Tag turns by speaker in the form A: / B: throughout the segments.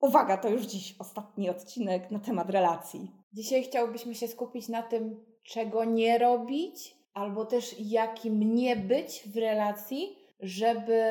A: Uwaga, to już dziś ostatni odcinek na temat relacji.
B: Dzisiaj chciałbyśmy się skupić na tym, czego nie robić, albo też jakim nie być w relacji, żeby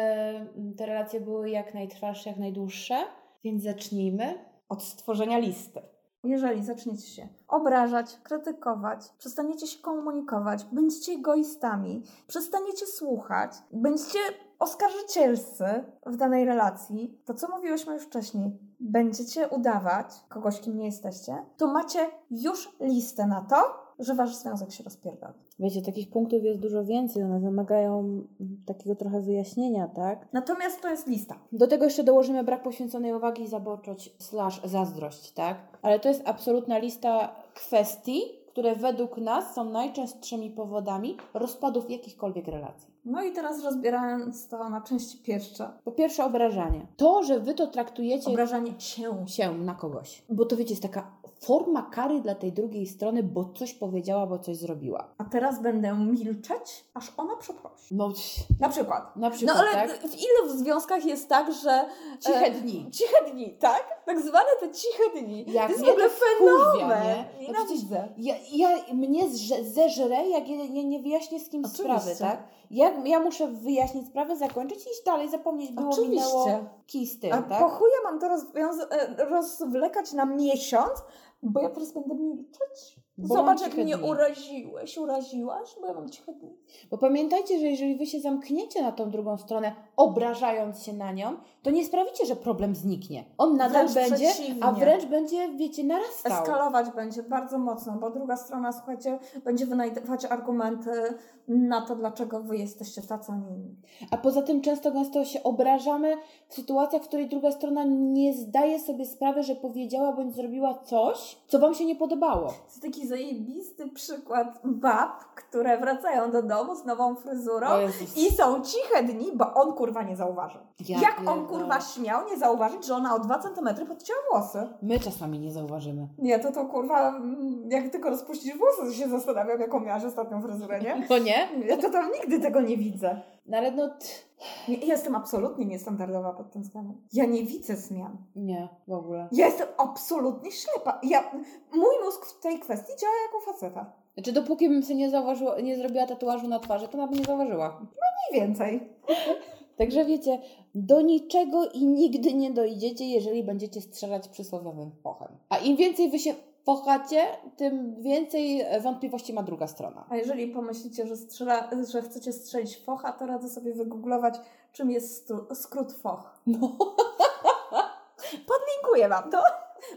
B: te relacje były jak najtrwalsze, jak najdłuższe. Więc zacznijmy
A: od stworzenia listy. Jeżeli zaczniecie się obrażać, krytykować, przestaniecie się komunikować, będziecie egoistami, przestaniecie słuchać, będziecie oskarżycielscy w danej relacji, to co mówiłyśmy już wcześniej, będziecie udawać kogoś, kim nie jesteście, to macie już listę na to, że wasz związek się rozpierdala.
B: Wiecie, takich punktów jest dużo więcej, one wymagają takiego trochę wyjaśnienia, tak?
A: Natomiast to jest lista.
B: Do tego jeszcze dołożymy brak poświęconej uwagi, zaboczoć slash zazdrość, tak? Ale to jest absolutna lista kwestii, które według nas są najczęstszymi powodami rozpadów jakichkolwiek relacji.
A: No i teraz rozbierając to na części pierwsze.
B: Po pierwsze obrażanie. To, że wy to traktujecie...
A: Obrażanie się.
B: Się na kogoś. Bo to wiecie, jest taka forma kary dla tej drugiej strony, bo coś powiedziała, bo coś zrobiła.
A: A teraz będę milczeć, aż ona przeprosi.
B: No,
A: na przykład.
B: Na przykład,
A: No ale
B: tak?
A: w ilu w związkach jest tak, że...
B: Ciche
A: e,
B: dni.
A: Ciche dni, tak? Tak zwane te ciche dni.
B: Jak
A: to jest w ogóle
B: wkurwia,
A: fenomen.
B: nie?
A: No
B: No. Ja, ja mnie zże, zeżrę, jak ja nie, nie wyjaśnię z kim
A: Oczywiście.
B: sprawy, tak? Ja, ja muszę wyjaśnić sprawę, zakończyć i iść dalej, zapomnieć, było,
A: Oczywiście.
B: minęło tym,
A: A
B: tak?
A: po chuja mam to e, rozwlekać na miesiąc, bo ja teraz będę milczeć?
B: Bo
A: Zobacz, jak mnie
B: dni.
A: uraziłeś, uraziłaś, bo ja mam ciche dni.
B: Bo pamiętajcie, że jeżeli wy się zamkniecie na tą drugą stronę, obrażając się na nią, to nie sprawicie, że problem zniknie. On nadal
A: Wręcz
B: będzie,
A: przeciwnie.
B: a wręcz będzie, wiecie, narastał.
A: Eskalować będzie bardzo mocno, bo druga strona, słuchajcie, będzie wynajdować argumenty na to, dlaczego wy jesteście tacy, a nie inni.
B: A poza tym często gęsto się obrażamy w sytuacjach, w której druga strona nie zdaje sobie sprawy, że powiedziała bądź zrobiła coś, co wam się nie podobało.
A: To jest taki zajebisty przykład bab, które wracają do domu z nową fryzurą i są ciche dni, bo on kurwa nie zauważył.
B: Ja
A: Jak on
B: pierdolę.
A: kurwa śmiał nie zauważyć, że ona o 2 cm podcięła włosy?
B: My czasami nie zauważymy.
A: Nie, to to kurwa, mm, jak tylko rozpuścisz włosy, to się zastanawiam, jaką miałaś ostatnią fryzurę, nie?
B: To nie?
A: Ja to tam nigdy tego nie widzę.
B: No ale no...
A: Nie, jestem absolutnie niestandardowa pod tym względem. Ja nie widzę zmian.
B: Nie, w ogóle.
A: Ja jestem absolutnie ślepa. Ja, mój mózg w tej kwestii działa jak u faceta.
B: Znaczy dopóki bym sobie nie, zauważyła, nie zrobiła tatuażu na twarzy, to nawet nie zauważyła.
A: Mniej więcej.
B: Także wiecie, do niczego i nigdy nie dojdziecie, jeżeli będziecie strzelać przysłowiowym fochem. A im więcej wy się fochacie, tym więcej wątpliwości ma druga strona.
A: A jeżeli pomyślicie, że, strzela, że chcecie strzelić focha, to radzę sobie wygooglować, czym jest skrót foch.
B: No.
A: Podlinkuję Wam to,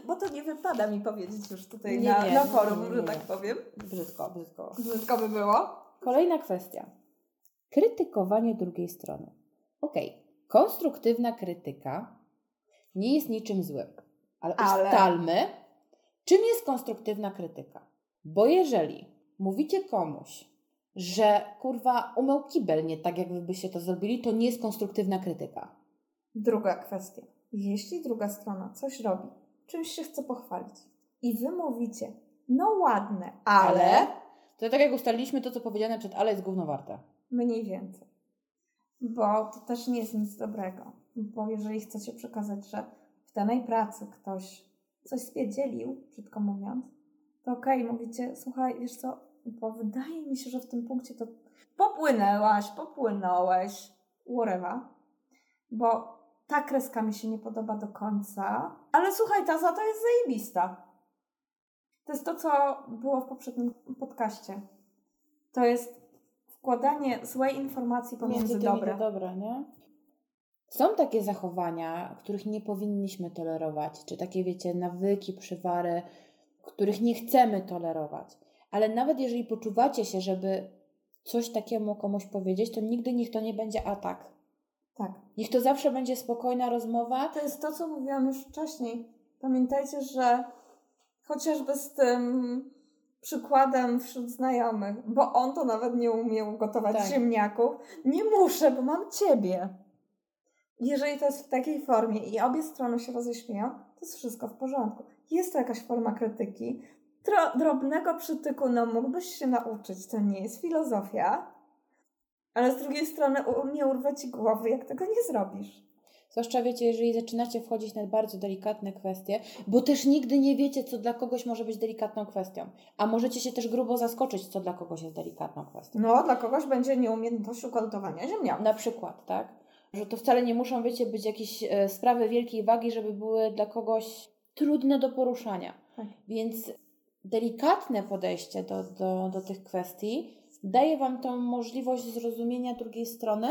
A: bo to nie wypada mi powiedzieć już tutaj
B: Nie,
A: na,
B: nie,
A: na forum,
B: nie,
A: że tak powiem.
B: Brzydko, brzydko.
A: Brzydko by było.
B: Kolejna kwestia. Krytykowanie drugiej strony. Okej, konstruktywna krytyka nie jest niczym złym, ale,
A: Ale-
B: ustalmy, czym jest konstruktywna krytyka. Bo jeżeli mówicie komuś, że kurwa umył kibel nie tak, jak byście to zrobili, to nie jest konstruktywna krytyka.
A: Druga kwestia. Jeśli druga strona coś robi, czymś się chce pochwalić i wy mówicie, no ładne, ale,
B: To tak jak ustaliliśmy, to co powiedziane przed ale jest gówno warte.
A: mniej więcej. Bo to też nie jest nic dobrego. Bo jeżeli chcecie przekazać, że w danej pracy ktoś coś spiedzielił, brzydko mówiąc, to okej, mówicie, słuchaj, wiesz co, bo wydaje mi się, że w tym punkcie to popłynęłaś, popłynąłeś, whatever, bo ta kreska mi się nie podoba do końca, ale słuchaj, ta za to jest zajebista. To jest to, co było w poprzednim podcaście. To jest wkładanie złej informacji pomiędzy
B: Między
A: dobre.
B: dobre, nie? Są takie zachowania, których nie powinniśmy tolerować, czy takie, wiecie, nawyki, przywary, których nie chcemy tolerować. Ale nawet jeżeli poczuwacie się, żeby coś takiemu komuś powiedzieć, to nigdy niech to nie będzie atak.
A: Tak.
B: Niech to zawsze będzie spokojna rozmowa.
A: To jest to, co mówiłam już wcześniej. Pamiętajcie, że chociażby z tym przykładem wśród znajomych, bo on to nawet nie umiał gotować
B: Tak.
A: ziemniaków, nie muszę, bo mam ciebie. Jeżeli to jest w takiej formie i obie strony się roześmieją, to jest wszystko w porządku. Jest to jakaś forma krytyki. Tro, drobnego przytyku, no mógłbyś się nauczyć, to nie jest filozofia, ale z drugiej strony nie urwę ci głowy, jak tego nie zrobisz.
B: Zwłaszcza wiecie, jeżeli zaczynacie wchodzić na bardzo delikatne kwestie, bo też nigdy nie wiecie, co dla kogoś może być delikatną kwestią. A możecie się też grubo zaskoczyć, co dla kogoś jest delikatną kwestią.
A: No, dla kogoś będzie nieumiejętność ugotowania ziemniaków.
B: Na przykład, tak? Że to wcale nie muszą, wiecie, być jakieś e, sprawy wielkiej wagi, żeby były dla kogoś trudne do poruszania.
A: Tak.
B: Więc delikatne podejście do, do, do tych kwestii daje Wam tą możliwość zrozumienia drugiej strony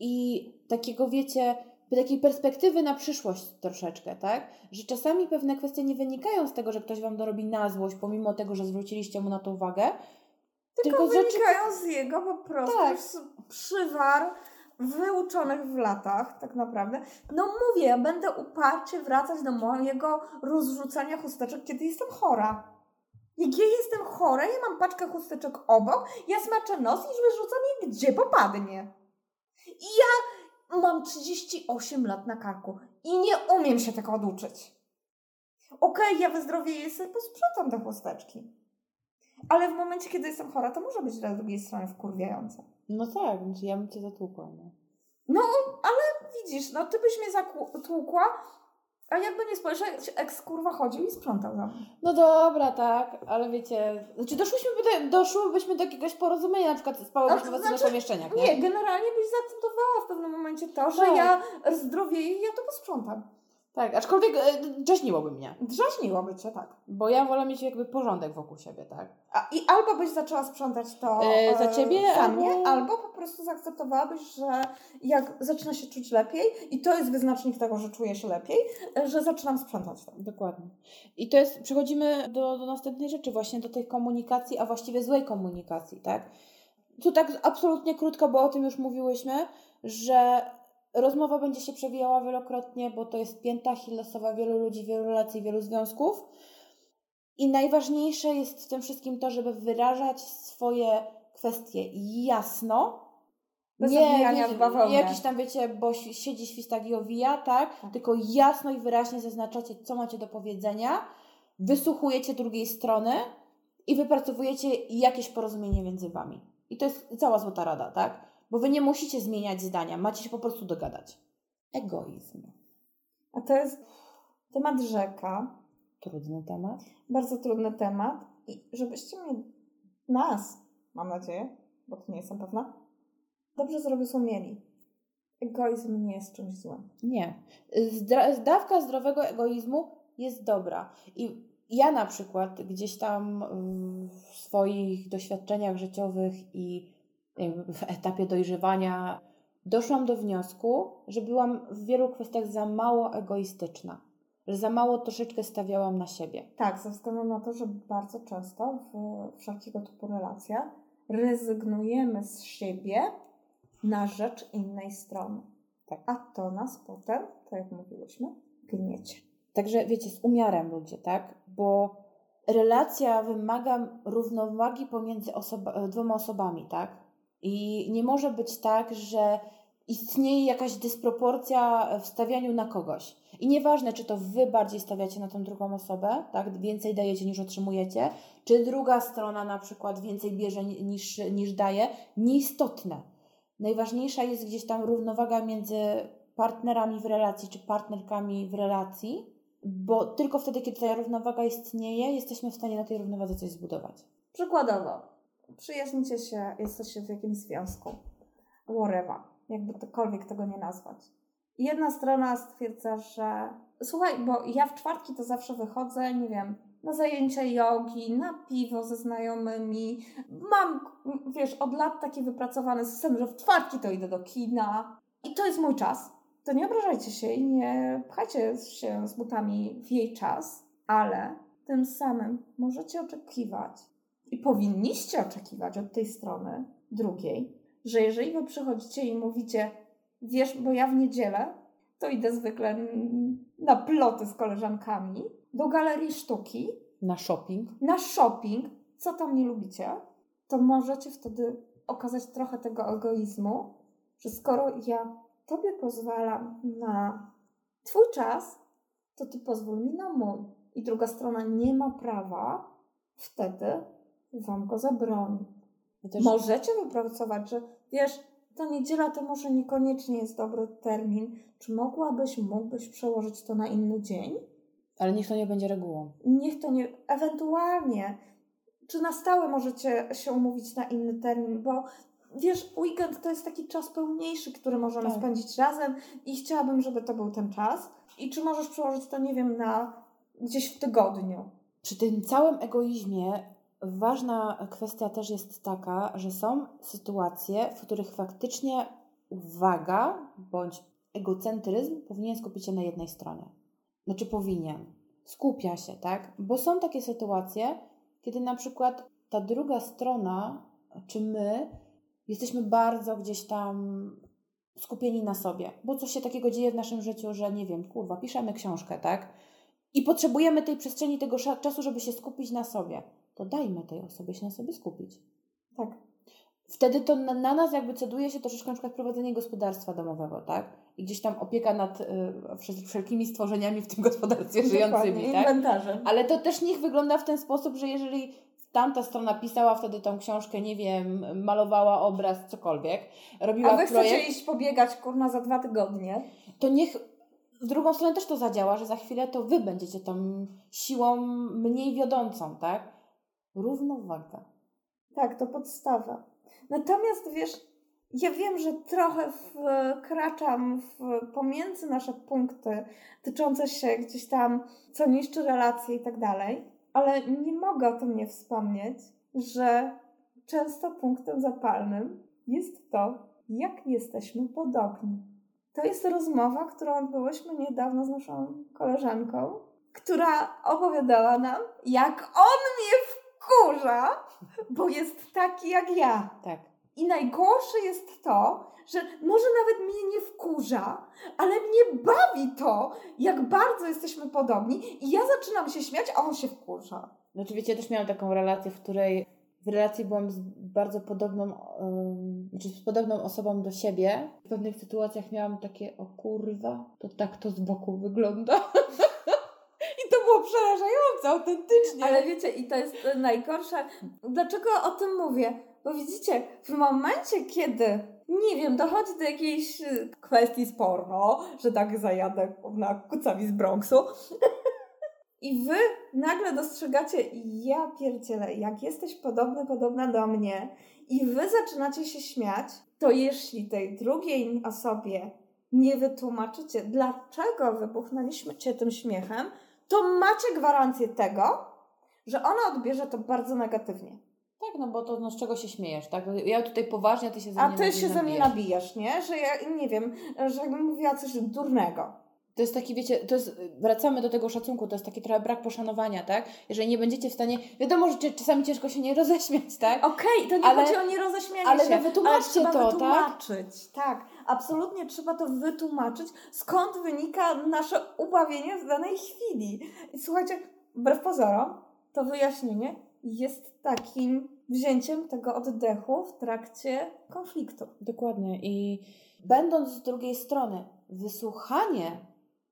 B: i takiego, wiecie, takiej perspektywy na przyszłość troszeczkę, tak? Że czasami pewne kwestie nie wynikają z tego, że ktoś Wam dorobi na złość, pomimo tego, że zwróciliście mu na to uwagę,
A: Tylko,
B: tylko z rzeczy,
A: wynikają z jego po prostu
B: Tak.
A: przywar wyuczonych w latach, tak naprawdę. No mówię, ja będę uparcie wracać do mojego rozrzucania chusteczek, kiedy jestem chora. Jak ja jestem chora, ja mam paczkę chusteczek obok, ja smaczę nos i wyrzucam je gdzie popadnie. I ja mam 38 lat na karku i nie umiem się tego oduczyć. Okej, ja wyzdrowieję sobie, posprzątam te chusteczki. Ale w momencie, kiedy jestem chora, to może być dla drugiej strony wkurwiające.
B: No tak, znaczy ja bym Cię zatłukła, no.
A: No, ale widzisz, no ty byś mnie zatłukła, a jakby nie spojrzeć, eks kurwa chodził i sprzątał mną.
B: No dobra, tak, ale wiecie, znaczy doszłyśmy by do, doszłybyśmy do jakiegoś porozumienia, na przykład spałybyśmy
A: A,
B: w
A: znaczy,
B: znaczy, pomieszczeniach, nie?
A: Nie, generalnie byś zaakceptowała w pewnym momencie to, że
B: Tak.
A: ja zdrowieję i ja to posprzątam.
B: Tak, aczkolwiek e, mnie,
A: Drażniłoby cię, tak.
B: bo ja wolę mieć jakby porządek wokół siebie, tak?
A: A, I albo byś zaczęła sprzątać to
B: E, za ciebie,
A: za
B: albo-
A: mnie, albo po prostu zaakceptowałabyś, że jak zaczyna się czuć lepiej, i to jest wyznacznik tego, że czuję się lepiej, e, że zaczynam sprzątać to.
B: Dokładnie. I to jest, przechodzimy do, do następnej rzeczy, właśnie do tej komunikacji, a właściwie złej komunikacji, tak? Tu tak absolutnie krótko, bo o tym już mówiłyśmy, że rozmowa będzie się przewijała wielokrotnie, bo to jest pięta achillesowa wielu ludzi, wielu relacji, wielu związków. I najważniejsze jest w tym wszystkim to, żeby wyrażać swoje kwestie jasno,
A: Bez
B: nie
A: w bawełnę.
B: jakiś tam, wiecie, bo si- siedzi świstak i owija, tak?
A: Tak.
B: Tylko jasno i wyraźnie zaznaczacie, co macie do powiedzenia, wysłuchujecie drugiej strony i wypracowujecie jakieś porozumienie między wami. I to jest cała złota rada, tak? Bo wy nie musicie zmieniać zdania, macie się po prostu dogadać. Egoizm.
A: A to jest temat rzeka,
B: Trudny temat.
A: bardzo trudny temat i żebyście mnie, nas, mam nadzieję, bo to nie jestem pewna, dobrze zrozumieli. Egoizm nie jest czymś złym.
B: Nie. Zdra- dawka zdrowego egoizmu jest dobra. I ja na przykład gdzieś tam w swoich doświadczeniach życiowych i w etapie dojrzewania doszłam do wniosku, że byłam w wielu kwestiach za mało egoistyczna. Że za mało troszeczkę stawiałam na siebie.
A: Tak, ze względu na to, że bardzo często w wszelkiego typu relacjach rezygnujemy z siebie na rzecz innej strony.
B: Tak.
A: A to nas potem, tak jak mówiłyśmy, gniecie.
B: Także wiecie, z umiarem ludzie, tak? Bo relacja wymaga równowagi pomiędzy osoba- dwoma osobami, tak? I nie może być tak, że istnieje jakaś dysproporcja w stawianiu na kogoś. I nieważne, czy to wy bardziej stawiacie na tą drugą osobę, tak? Więcej dajecie niż otrzymujecie, czy druga strona na przykład więcej bierze ni- niż, niż daje, nieistotne. Najważniejsza jest gdzieś tam równowaga między partnerami w relacji czy partnerkami w relacji, bo tylko wtedy, kiedy ta równowaga istnieje, jesteśmy w stanie na tej równowadze coś zbudować.
A: Przykładowo, przyjaźnicie się, jesteście w jakimś związku, whatever, jakby cokolwiek tego nie nazwać. I jedna strona stwierdza, że słuchaj, bo ja w czwartki to zawsze wychodzę, nie wiem, na zajęcia jogi, na piwo ze znajomymi. Mam, wiesz, od lat taki wypracowany system, że w czwartki to idę do kina. I to jest mój czas. To nie obrażajcie się i nie pchajcie się z butami w jej czas, ale tym samym możecie oczekiwać i powinniście oczekiwać od tej strony drugiej, że jeżeli wy przychodzicie i mówicie, wiesz, bo ja w niedzielę to idę zwykle na ploty z koleżankami, do galerii sztuki,
B: Na shopping.
A: na shopping, co tam nie lubicie, to możecie wtedy okazać trochę tego egoizmu, że skoro ja tobie pozwalam na twój czas, to ty pozwól mi na mój. I druga strona nie ma prawa wtedy wam go zabroni.
B: Też,
A: Możecie wypracować, że wiesz, ta niedziela to może niekoniecznie jest dobry termin. Czy mogłabyś, mógłbyś przełożyć to na inny dzień?
B: Ale niech to nie będzie regułą.
A: Niech to nie, ewentualnie, czy na stałe możecie się umówić na inny termin, bo wiesz, weekend to jest taki czas pełniejszy, który możemy
B: Tak.
A: spędzić razem i chciałabym, żeby to był ten czas. I czy możesz przełożyć to, nie wiem, na gdzieś w tygodniu?
B: Przy tym całym egoizmie ważna kwestia też jest taka, że są sytuacje, w których faktycznie uwaga bądź egocentryzm powinien skupić się na jednej stronie. Znaczy powinien. Skupia się, tak? Bo są takie sytuacje, kiedy na przykład ta druga strona, czy my, jesteśmy bardzo gdzieś tam skupieni na sobie, bo coś się takiego dzieje w naszym życiu, że nie wiem, kurwa, piszemy książkę, tak? I potrzebujemy tej przestrzeni, tego czasu, żeby się skupić na sobie. To dajmy tej osobie się na sobie skupić.
A: Tak.
B: Wtedy to na, na nas jakby ceduje się troszeczkę na przykład prowadzenie gospodarstwa domowego, tak? I gdzieś tam opieka nad y, wszel- wszelkimi stworzeniami w tym gospodarstwie żyjącymi,
A: Dokładnie,
B: tak?
A: inwentarzem.
B: Ale to też niech wygląda w ten sposób, że jeżeli tamta strona pisała wtedy tą książkę, nie wiem, malowała obraz, cokolwiek, robiła
A: A wy
B: projekt,
A: chcecie iść pobiegać, kurna, za dwa tygodnie?
B: to niech w drugą stronę też to zadziała, że za chwilę to wy będziecie tą siłą mniej wiodącą, tak? Równowaga.
A: Tak, to podstawa. Natomiast wiesz, ja wiem, że trochę wkraczam w, pomiędzy nasze punkty dotyczące się gdzieś tam, co niszczy relacje i tak dalej, ale nie mogę o tym nie wspomnieć, że często punktem zapalnym jest to, jak jesteśmy podobni. To jest rozmowa, którą odbyłyśmy niedawno z naszą koleżanką, która opowiadała nam, jak on mnie wkurza, bo jest taki jak ja.
B: Tak.
A: I najgorsze jest to, że może nawet mnie nie wkurza, ale mnie bawi to, jak bardzo jesteśmy podobni i ja zaczynam się śmiać, a on się wkurza.
B: Znaczy wiecie, ja też miałam taką relację, w której w relacji byłam z bardzo podobną, ym, znaczy z podobną osobą do siebie. W pewnych sytuacjach miałam takie, o kurwa, to tak to z boku wygląda. Przerażające, autentycznie.
A: Ale wiecie, i to jest najgorsze. Dlaczego o tym mówię? Bo widzicie, w momencie, kiedy, nie wiem, dochodzi do jakiejś y, kwestii z że tak zajadę na kucawi z Bronxu, i wy nagle dostrzegacie, ja pierdzielę, jak jesteś podobny, podobna do mnie, i wy zaczynacie się śmiać, to jeśli tej drugiej osobie nie wytłumaczycie, dlaczego wybuchnęliście tym śmiechem, to macie gwarancję tego, że ona odbierze to bardzo negatywnie.
B: Tak, no bo to no, z czego się śmiejesz, tak? Ja tutaj poważnie, a ty się ze
A: A
B: mnie
A: ty się ze mnie
B: nabijasz.
A: nie? Że ja nie wiem, że jakbym mówiła coś durnego.
B: To jest taki, wiecie, to jest, wracamy do tego szacunku, to jest taki trochę brak poszanowania, tak? Jeżeli nie będziecie w stanie, wiadomo, że czasami ciężko się nie roześmiać, tak?
A: Okej, to nie
B: Ale-
A: chodzi o nieroześmianie
B: ale
A: się,
B: no wytłumaczcie
A: ale trzeba
B: to, tak?
A: wytłumaczyć. Tak? Absolutnie trzeba to wytłumaczyć, skąd wynika nasze ubawienie w danej chwili. I słuchajcie, wbrew pozorom, to wyjaśnienie jest takim wzięciem tego oddechu w trakcie konfliktu.
B: Dokładnie. I będąc z drugiej strony, wysłuchanie,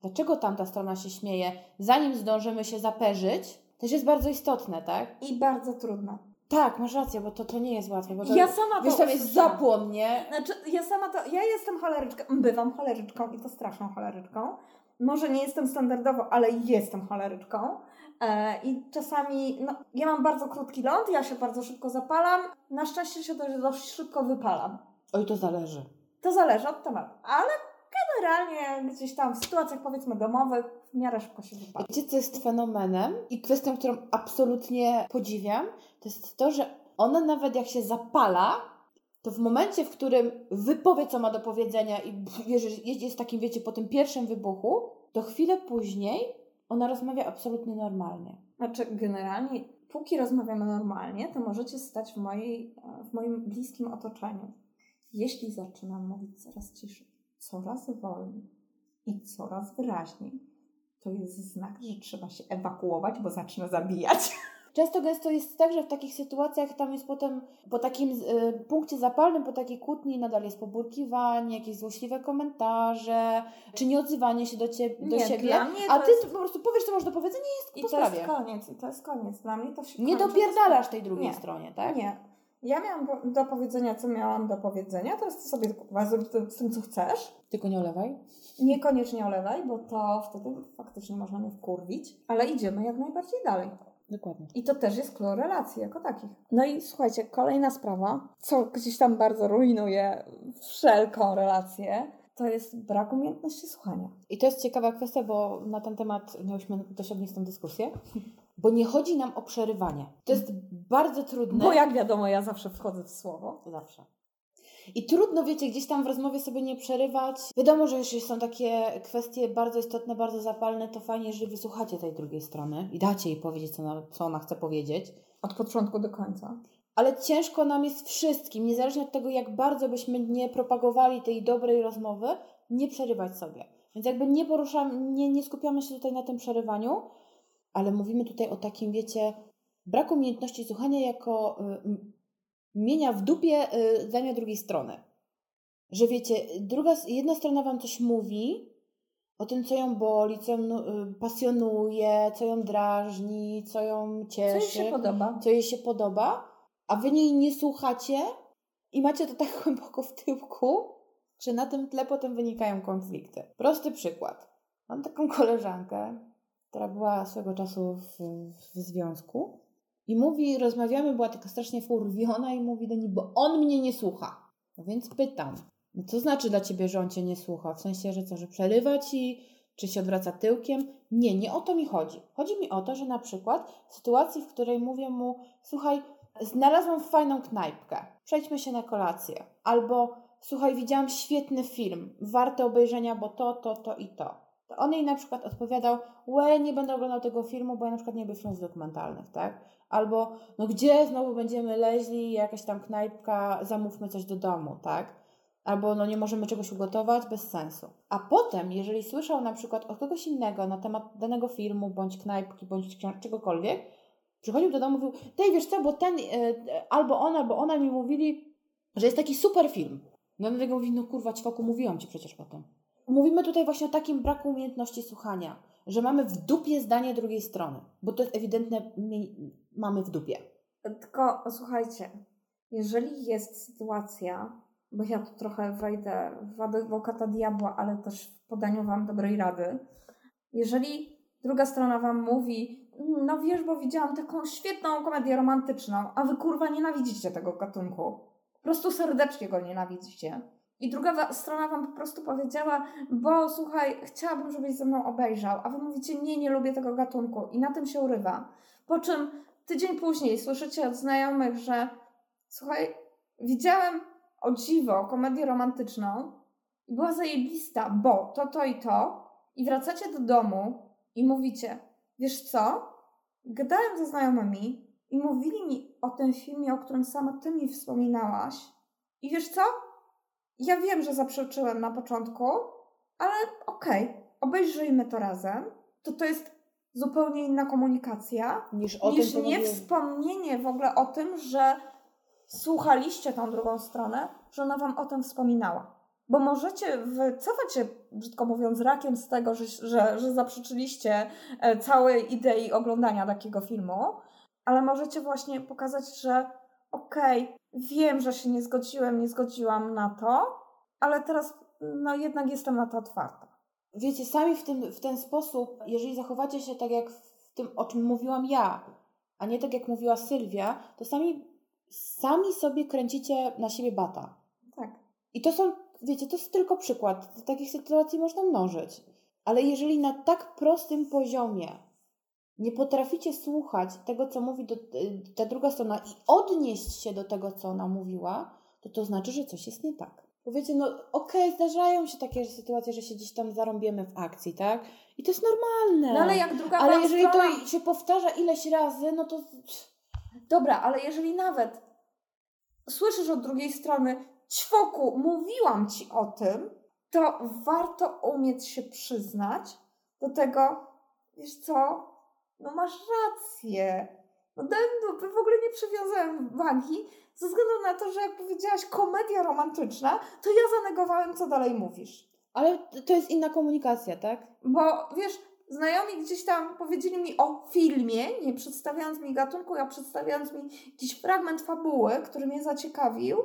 B: dlaczego tamta strona się śmieje, zanim zdążymy się zaperzyć, też jest bardzo istotne, tak?
A: I bardzo trudne.
B: Tak, masz rację, bo to, to nie jest łatwe. Bo to,
A: Ja sama to
B: wiesz, tam jest zapłon, nie?
A: Znaczy, ja sama to, ja jestem choleryczką, bywam choleryczką i to straszną choleryczką. Może nie jestem standardowo, ale jestem choleryczką. E, I czasami, no, ja mam bardzo krótki ląd, ja się bardzo szybko zapalam. Na szczęście się dość, dość szybko wypalam.
B: Oj, to zależy.
A: To zależy od tematu, ale generalnie gdzieś tam w sytuacjach powiedzmy domowych w miarę szybko się.
B: Wiecie, co jest fenomenem i kwestią, którą absolutnie podziwiam, to jest to, że ona nawet jak się zapala, to w momencie, w którym wypowie, co ma do powiedzenia i jedzie z takim, wiecie, po tym pierwszym wybuchu, to chwilę później ona rozmawia absolutnie normalnie.
A: Znaczy, generalnie, póki rozmawiamy normalnie, to możecie stać w, mojej, w moim bliskim otoczeniu. Jeśli zaczynam mówić coraz ciszej, coraz wolniej i coraz wyraźniej, to jest znak, że trzeba się ewakuować, bo zacznę zabijać.
B: Często gęsto jest tak, że w takich sytuacjach tam jest potem, po takim y, punkcie zapalnym, po takiej kłótni nadal jest poburkiwanie, jakieś złośliwe komentarze, czy nieodzywanie się do, cie, do
A: Nie,
B: siebie, a ty
A: jest-
B: po prostu powiesz, co masz do powiedzenia i jest
A: I
B: po
A: to jest
B: sprawie.
A: koniec, i to jest koniec. Dla mnie to się
B: Nie
A: kończy.
B: dopierdalasz tej drugiej
A: Nie.
B: stronie, tak?
A: Nie. Ja miałam do powiedzenia, co miałam do powiedzenia, teraz ty sobie kurwa, zrób z tym, co chcesz.
B: Tylko nie olewaj.
A: Niekoniecznie olewaj, bo to wtedy faktycznie można mnie wkurwić, ale idziemy jak najbardziej dalej.
B: Dokładnie.
A: I to też jest klucz relacji jako takich. No i słuchajcie, kolejna sprawa, co gdzieś tam bardzo rujnuje wszelką relację, to jest brak umiejętności słuchania.
B: I to jest ciekawa kwestia, bo na ten temat miałyśmy dość ognistą dyskusję. Bo nie chodzi nam o przerywanie. To jest bardzo trudne.
A: Bo jak wiadomo, ja zawsze wchodzę w słowo.
B: Zawsze. I trudno, wiecie, gdzieś tam w rozmowie sobie nie przerywać. Wiadomo, że jeśli są takie kwestie bardzo istotne, bardzo zapalne, to fajnie, jeżeli wysłuchacie tej drugiej strony i dacie jej powiedzieć, co ona, co ona chce powiedzieć.
A: Od początku do końca.
B: Ale ciężko nam jest wszystkim, niezależnie od tego, jak bardzo byśmy nie propagowali tej dobrej rozmowy, nie przerywać sobie. Więc jakby nie poruszamy, nie, nie skupiamy się tutaj na tym przerywaniu, ale mówimy tutaj o takim, wiecie, braku umiejętności słuchania jako y, mienia w dupie y, zdania drugiej strony. Że wiecie, druga, jedna strona wam coś mówi o tym, co ją boli, co ją y, pasjonuje, co ją drażni, co ją
A: Co
B: cieszy
A: mi się podoba?
B: co jej się podoba, a wy jej nie słuchacie i macie to tak głęboko w tyłku, że na tym tle potem wynikają konflikty. Prosty przykład. Mam taką koleżankę, która była swego czasu w, w związku i mówi, rozmawiamy, była taka strasznie wkurwiona i mówi do niej, bo on mnie nie słucha. No więc pytam, co znaczy dla ciebie, że on cię nie słucha? W sensie, że co, że przerywa ci, czy się odwraca tyłkiem? Nie, nie o to mi chodzi. Chodzi mi o to, że na przykład w sytuacji, w której mówię mu, słuchaj, znalazłam fajną knajpkę, przejdźmy się na kolację. Albo, słuchaj, widziałam świetny film, warte obejrzenia, bo to, to, to i to. On jej na przykład odpowiadał, łe, nie będę oglądał tego filmu, bo ja na przykład nie lubię filmów dokumentalnych, tak? Albo, no gdzie znowu będziemy leźli, jakaś tam knajpka, zamówmy coś do domu, tak? Albo no nie możemy czegoś ugotować, bez sensu. A potem, jeżeli słyszał na przykład od kogoś innego na temat danego filmu, bądź knajpki, bądź czegokolwiek, przychodził do domu i mówił, tej wiesz co, bo ten, e, albo on, albo ona mi mówili, że jest taki super film. No do tego mówi, no kurwa, ćwoku, mówiłam Ci przecież o tym. Mówimy tutaj właśnie o takim braku umiejętności słuchania, że mamy w dupie zdanie drugiej strony, bo to jest ewidentne, mamy w dupie.
A: Tylko słuchajcie, jeżeli jest sytuacja, bo ja tu trochę wejdę w adwokata diabła, ale też w podaniu Wam dobrej rady, jeżeli druga strona Wam mówi, no wiesz, bo widziałam taką świetną komedię romantyczną, a Wy kurwa nienawidzicie tego gatunku, po prostu serdecznie go nienawidzicie. I druga strona Wam po prostu powiedziała, bo słuchaj, chciałabym, żebyś ze mną obejrzał, a Wy mówicie, nie, nie lubię tego gatunku. I na tym się urywa. Po czym tydzień później słyszycie od znajomych, że słuchaj, widziałem o dziwo komedię romantyczną i była zajebista, bo to, to i to. I wracacie do domu i mówicie, wiesz co, gadałem ze znajomymi i mówili mi o tym filmie, o którym sama ty mi wspominałaś. I wiesz co, ja wiem, że zaprzeczyłem na początku, ale okej, obejrzyjmy to razem, to to jest zupełnie inna komunikacja
B: Niż o
A: niż nie wspomnienie w ogóle o tym, że słuchaliście tą drugą stronę, że ona wam o tym wspominała. Bo możecie wycofać się, brzydko mówiąc, rakiem z tego, że, że, że zaprzeczyliście e, całej idei oglądania takiego filmu, ale możecie właśnie pokazać, że okej, wiem, że się nie zgodziłem, nie zgodziłam na to, ale teraz no jednak jestem na to otwarta.
B: Wiecie, sami w, tym, w ten sposób, jeżeli zachowacie się tak jak w tym, o czym mówiłam ja, a nie tak jak mówiła Sylwia, to sami, sami sobie kręcicie na siebie bata.
A: Tak.
B: I to są, wiecie, to jest tylko przykład. Takich sytuacji można mnożyć. Ale jeżeli na tak prostym poziomie nie potraficie słuchać tego, co mówi do, ta druga strona i odnieść się do tego, co ona mówiła, to to znaczy, że coś jest nie tak. Bo wiecie, no okej, zdarzają się takie sytuacje, że się gdzieś tam zarąbiemy w akcji, tak? I to jest normalne.
A: No ale jak druga
B: Ale jeżeli
A: strona...
B: to się powtarza ileś razy, no to
A: Dobra, ale jeżeli nawet słyszysz od drugiej strony, ćwoku, mówiłam ci o tym, to warto umieć się przyznać do tego, wiesz co, no masz rację. No dałem dupy, w ogóle nie przywiązałem wagi, ze względu na to, że jak powiedziałaś komedia romantyczna, to ja zanegowałem, co dalej mówisz.
B: Ale to jest inna komunikacja, tak?
A: Bo wiesz, Znajomi gdzieś tam powiedzieli mi o filmie, nie przedstawiając mi gatunku, a przedstawiając mi jakiś fragment fabuły, który mnie zaciekawił.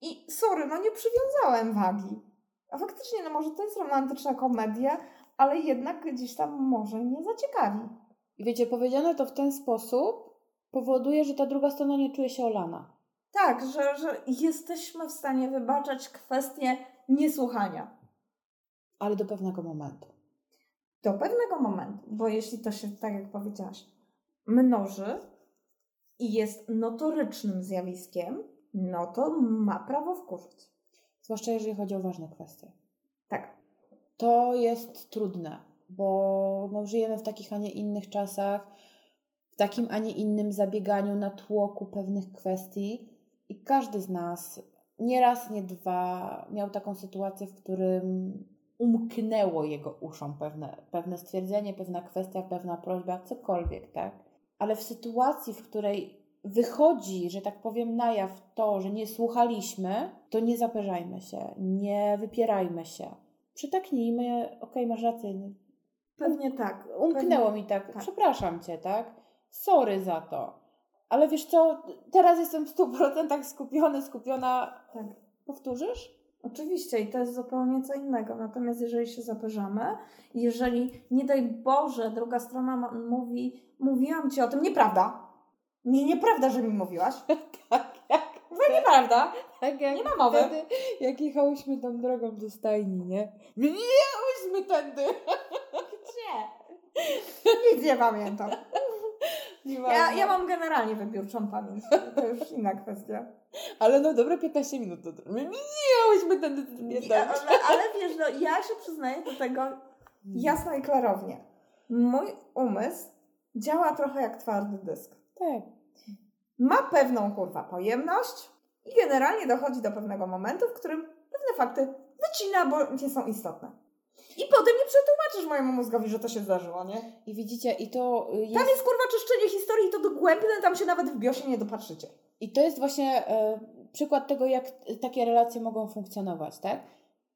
A: I sorry, no nie przywiązałem wagi. A faktycznie, no może to jest romantyczna komedia, ale jednak gdzieś tam może mnie zaciekawi.
B: I wiecie, powiedziane to w ten sposób powoduje, że ta druga strona nie czuje się olana.
A: Tak, że, że jesteśmy w stanie wybaczać kwestię niesłuchania.
B: Ale do pewnego momentu.
A: Do pewnego momentu, bo jeśli to się, tak jak powiedziałaś, mnoży i jest notorycznym zjawiskiem, no to ma prawo wkurzyć.
B: Zwłaszcza jeżeli chodzi o ważne kwestie.
A: Tak.
B: To jest trudne, bo no, żyjemy w takich, a nie innych czasach, w takim, a nie innym zabieganiu na tłoku pewnych kwestii i każdy z nas nie raz, nie dwa miał taką sytuację, w którym umknęło jego uszom pewne, pewne stwierdzenie, pewna kwestia, pewna prośba, cokolwiek, tak? Ale w sytuacji, w której wychodzi, że tak powiem, na jaw to, że nie słuchaliśmy, to nie zaperzajmy się, nie wypierajmy się. Przytaknijmy, okej, okay, masz rację.
A: Pewnie tak.
B: Umknęło
A: Pewnie,
B: mi tak.
A: tak.
B: Przepraszam cię, tak? Sorry za to. Ale wiesz co, teraz jestem w 100% skupiony, skupiona.
A: Tak.
B: Powtórzysz?
A: Oczywiście i to jest zupełnie co innego. Natomiast jeżeli się zaperzamy, jeżeli nie daj Boże, druga strona mówi, mówiłam ci o tym, nieprawda. Nie, nieprawda, że mi mówiłaś.
B: tak, jak.
A: To nieprawda.
B: Tak jak
A: nie ma mowy.
B: Wtedy, jak jechałyśmy tą drogą do stajni, nie? Nie jechałyśmy tędy.
A: Nic nie pamiętam. Ja, ja mam generalnie wybiórczą pamięć. To już inna kwestia.
B: Ale no dobre 15 minut to my nie jechałyśmy tędy. Nie,
A: nie ale, ale wiesz, no ja się przyznaję do tego jasno i klarownie. Mój umysł działa trochę jak twardy dysk.
B: Tak.
A: Ma pewną kurwa pojemność i generalnie dochodzi do pewnego momentu, w którym pewne fakty wycina, bo nie są istotne. I potem nie przetłumaczysz mojemu mózgowi, że to się zdarzyło, nie?
B: I widzicie, i to jest...
A: Tam jest kurwa czyszczenie historii, to dogłębne, tam się nawet w biosie nie dopatrzycie.
B: I to jest właśnie e, przykład tego, jak takie relacje mogą funkcjonować, tak?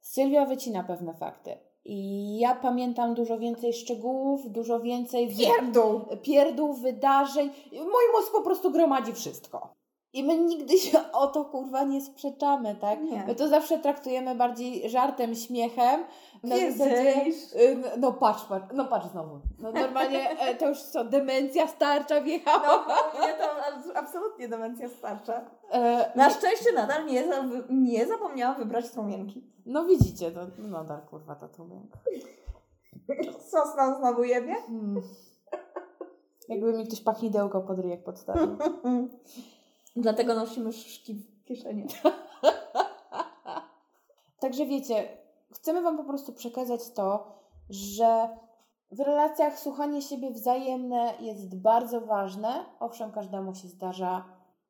B: Sylwia wycina pewne fakty. I ja pamiętam dużo więcej szczegółów, dużo więcej...
A: Pierdół!
B: Pierdół, wydarzeń. Mój mózg po prostu gromadzi wszystko. I my nigdy się o to kurwa nie sprzeczamy, tak?
A: Nie.
B: My to zawsze traktujemy bardziej żartem, śmiechem.
A: Na zasadzie,
B: no patrz, patrz, no patrz znowu. No normalnie e, to już co, demencja starcza wjechała.
A: No, mnie to absolutnie demencja starcza. E, Na szczęście nadal nie, nie zapomniałam wybrać strumienki.
B: No widzicie, to nadal kurwa ta trumienka.
A: Sosna znowu jebie?
B: Hmm. Jakby mi ktoś pachnidełko pod ryjek podstawił.
A: Dlatego nosimy szyszki w kieszeni.
B: Także wiecie, chcemy Wam po prostu przekazać to, że w relacjach słuchanie siebie wzajemne jest bardzo ważne. Owszem, każdemu się zdarza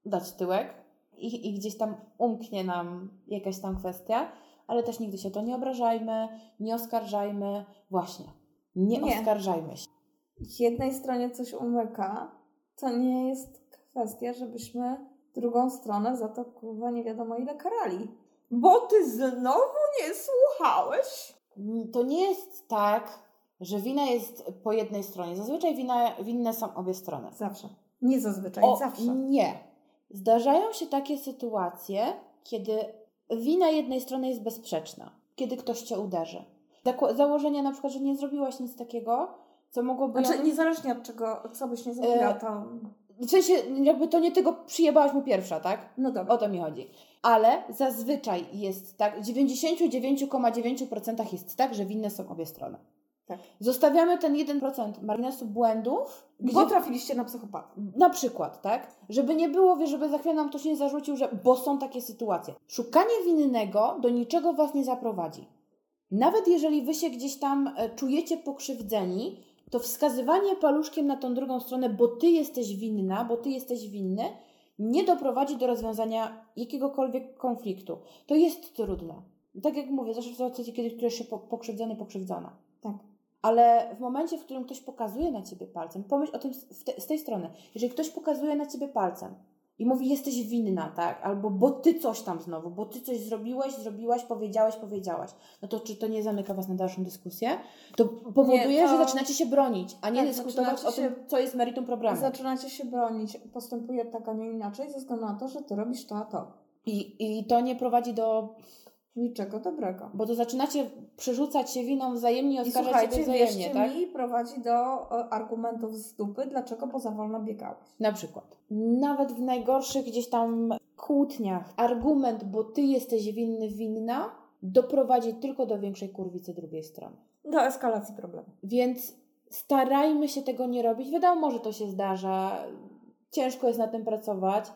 B: dać tyłek i, i gdzieś tam umknie nam jakaś tam kwestia, ale też nigdy się to nie obrażajmy, nie oskarżajmy. Właśnie, nie, nie. oskarżajmy się.
A: Jednej stronie coś umyka, to nie jest kwestia, żebyśmy drugą stronę za to kurwa nie wiadomo ile karali. Bo ty znowu nie słuchałeś?
B: To nie jest tak, że wina jest po jednej stronie. Zazwyczaj wina, winne są obie strony.
A: Zawsze. Nie zazwyczaj,
B: o,
A: zawsze.
B: Nie. Zdarzają się takie sytuacje, kiedy wina jednej strony jest bezsprzeczna. Kiedy ktoś cię uderzy. Założenia na przykład, że nie zrobiłaś nic takiego, co mogłoby...
A: Znaczy, ją... niezależnie od czego, co byś nie zrobiła, to...
B: W sensie, jakby to nie tego przyjebałaś mu pierwsza, tak?
A: No dobra.
B: O to mi chodzi. Ale zazwyczaj jest tak, w 99,9% jest tak, że winne są obie strony.
A: Tak.
B: Zostawiamy ten 1% marginesu błędów.
A: Gdzie... Bo trafiliście na psychopatę.
B: Na przykład, tak? Żeby nie było, wie, żeby za chwilę nam ktoś nie zarzucił, że bo są takie sytuacje. Szukanie winnego do niczego Was nie zaprowadzi. Nawet jeżeli Wy się gdzieś tam e, czujecie pokrzywdzeni, to wskazywanie paluszkiem na tą drugą stronę, bo ty jesteś winna, bo ty jesteś winny, nie doprowadzi do rozwiązania jakiegokolwiek konfliktu. To jest trudne. Tak jak mówię, zawsze w sytuacji, kiedy czujesz się pokrzywdzony, pokrzywdzona.
A: Tak.
B: Ale w momencie, w którym ktoś pokazuje na ciebie palcem, pomyśl o tym te, z tej strony. Jeżeli ktoś pokazuje na ciebie palcem i mówi, jesteś winna, tak? Albo bo ty coś tam znowu, bo ty coś zrobiłeś, zrobiłaś, powiedziałaś, powiedziałaś. No to czy to nie zamyka was na dalszą dyskusję? To powoduje,
A: Nie, to-
B: że zaczynacie się bronić, a nie
A: Tak,
B: dyskutować o tym, co jest meritum problemu.
A: Zaczynacie się bronić, postępuje tak, a nie inaczej, ze względu na to, że ty robisz to, a to.
B: I, I to nie prowadzi do...
A: Niczego dobrego.
B: Bo to zaczynacie przerzucać się winą wzajemnie,
A: I
B: oskarżać siebie wzajemnie,
A: wierzcie
B: tak?
A: mi, prowadzi do e, argumentów z dupy, dlaczego poza wolno biegałeś.
B: Na przykład. Nawet w najgorszych gdzieś tam kłótniach argument, bo ty jesteś winny, winna, doprowadzi tylko do większej kurwicy drugiej strony.
A: Do eskalacji problemu.
B: Więc starajmy się tego nie robić. Wiadomo, że to się zdarza, ciężko jest na tym pracować,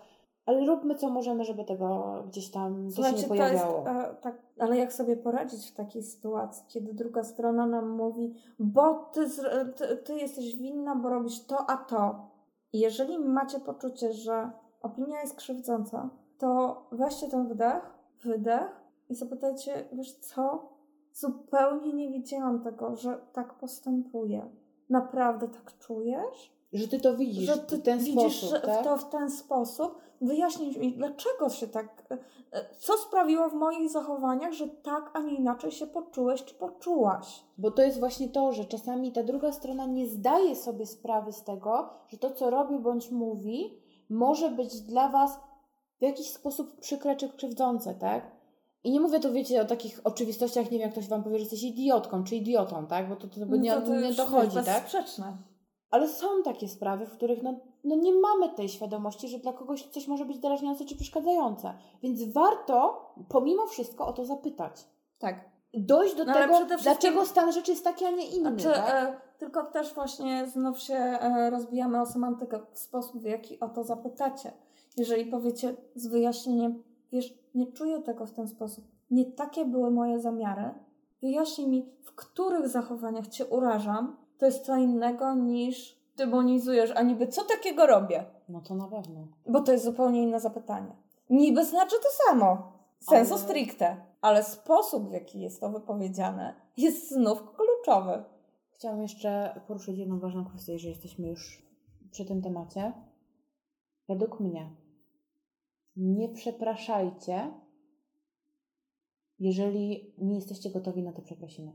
B: ale róbmy co możemy, żeby tego gdzieś tam gdzieś nie
A: to jest,
B: pojawiało.
A: e, tak, ale jak sobie poradzić w takiej sytuacji, kiedy druga strona nam mówi, bo ty, zr- ty, ty jesteś winna, bo robisz to, a to. I jeżeli macie poczucie, że opinia jest krzywdząca, to weźcie ten wdech, wydech i zapytajcie, wiesz co, zupełnie nie wiedziałam tego, że tak postępuję. Naprawdę tak czujesz?
B: Że ty to widzisz
A: że ty
B: w ten
A: widzisz
B: sposób, tak?
A: to w ten sposób. Wyjaśnij mi, dlaczego się tak. e, e, Co sprawiło w moich zachowaniach, że tak, a nie inaczej się poczułeś czy poczułaś?
B: Bo to jest właśnie to, że czasami ta druga strona nie zdaje sobie sprawy z tego, że to, co robi bądź mówi, może być dla Was w jakiś sposób przykre czy krzywdzące, tak? I nie mówię tu, wiecie, o takich oczywistościach, nie wiem, jak ktoś Wam powie, że jesteś idiotką czy idiotą, tak? Bo to, to, to nie,
A: No to
B: nie dochodzi,
A: jest
B: tak?
A: bezsprzeczne.
B: Ale są takie sprawy, w których no, no nie mamy tej świadomości, że dla kogoś coś może być drażniące czy przeszkadzające. Więc warto pomimo wszystko o to zapytać.
A: Tak.
B: Dojść do
A: No,
B: tego,
A: wszystkim-
B: dlaczego stan rzeczy jest taki, a nie inny.
A: Znaczy,
B: tak?
A: e, tylko też właśnie znów się e, rozbijamy o semantykę w sposób, w jaki o to zapytacie. Jeżeli powiecie z wyjaśnieniem, wiesz, nie czuję tego w ten sposób, nie takie były moje zamiary, wyjaśnij mi, w których zachowaniach cię urażam, to jest co innego niż demonizujesz, a niby co takiego robię?
B: No to na pewno.
A: Bo to jest zupełnie inne zapytanie. Niby znaczy to samo, sensu
B: Ale-
A: stricte, ale sposób, w jaki jest to wypowiedziane, jest znów kluczowy.
B: Chciałam jeszcze poruszyć jedną ważną kwestię, jeżeli jesteśmy już przy tym temacie. Według mnie nie przepraszajcie, jeżeli nie jesteście gotowi na te przeprosiny.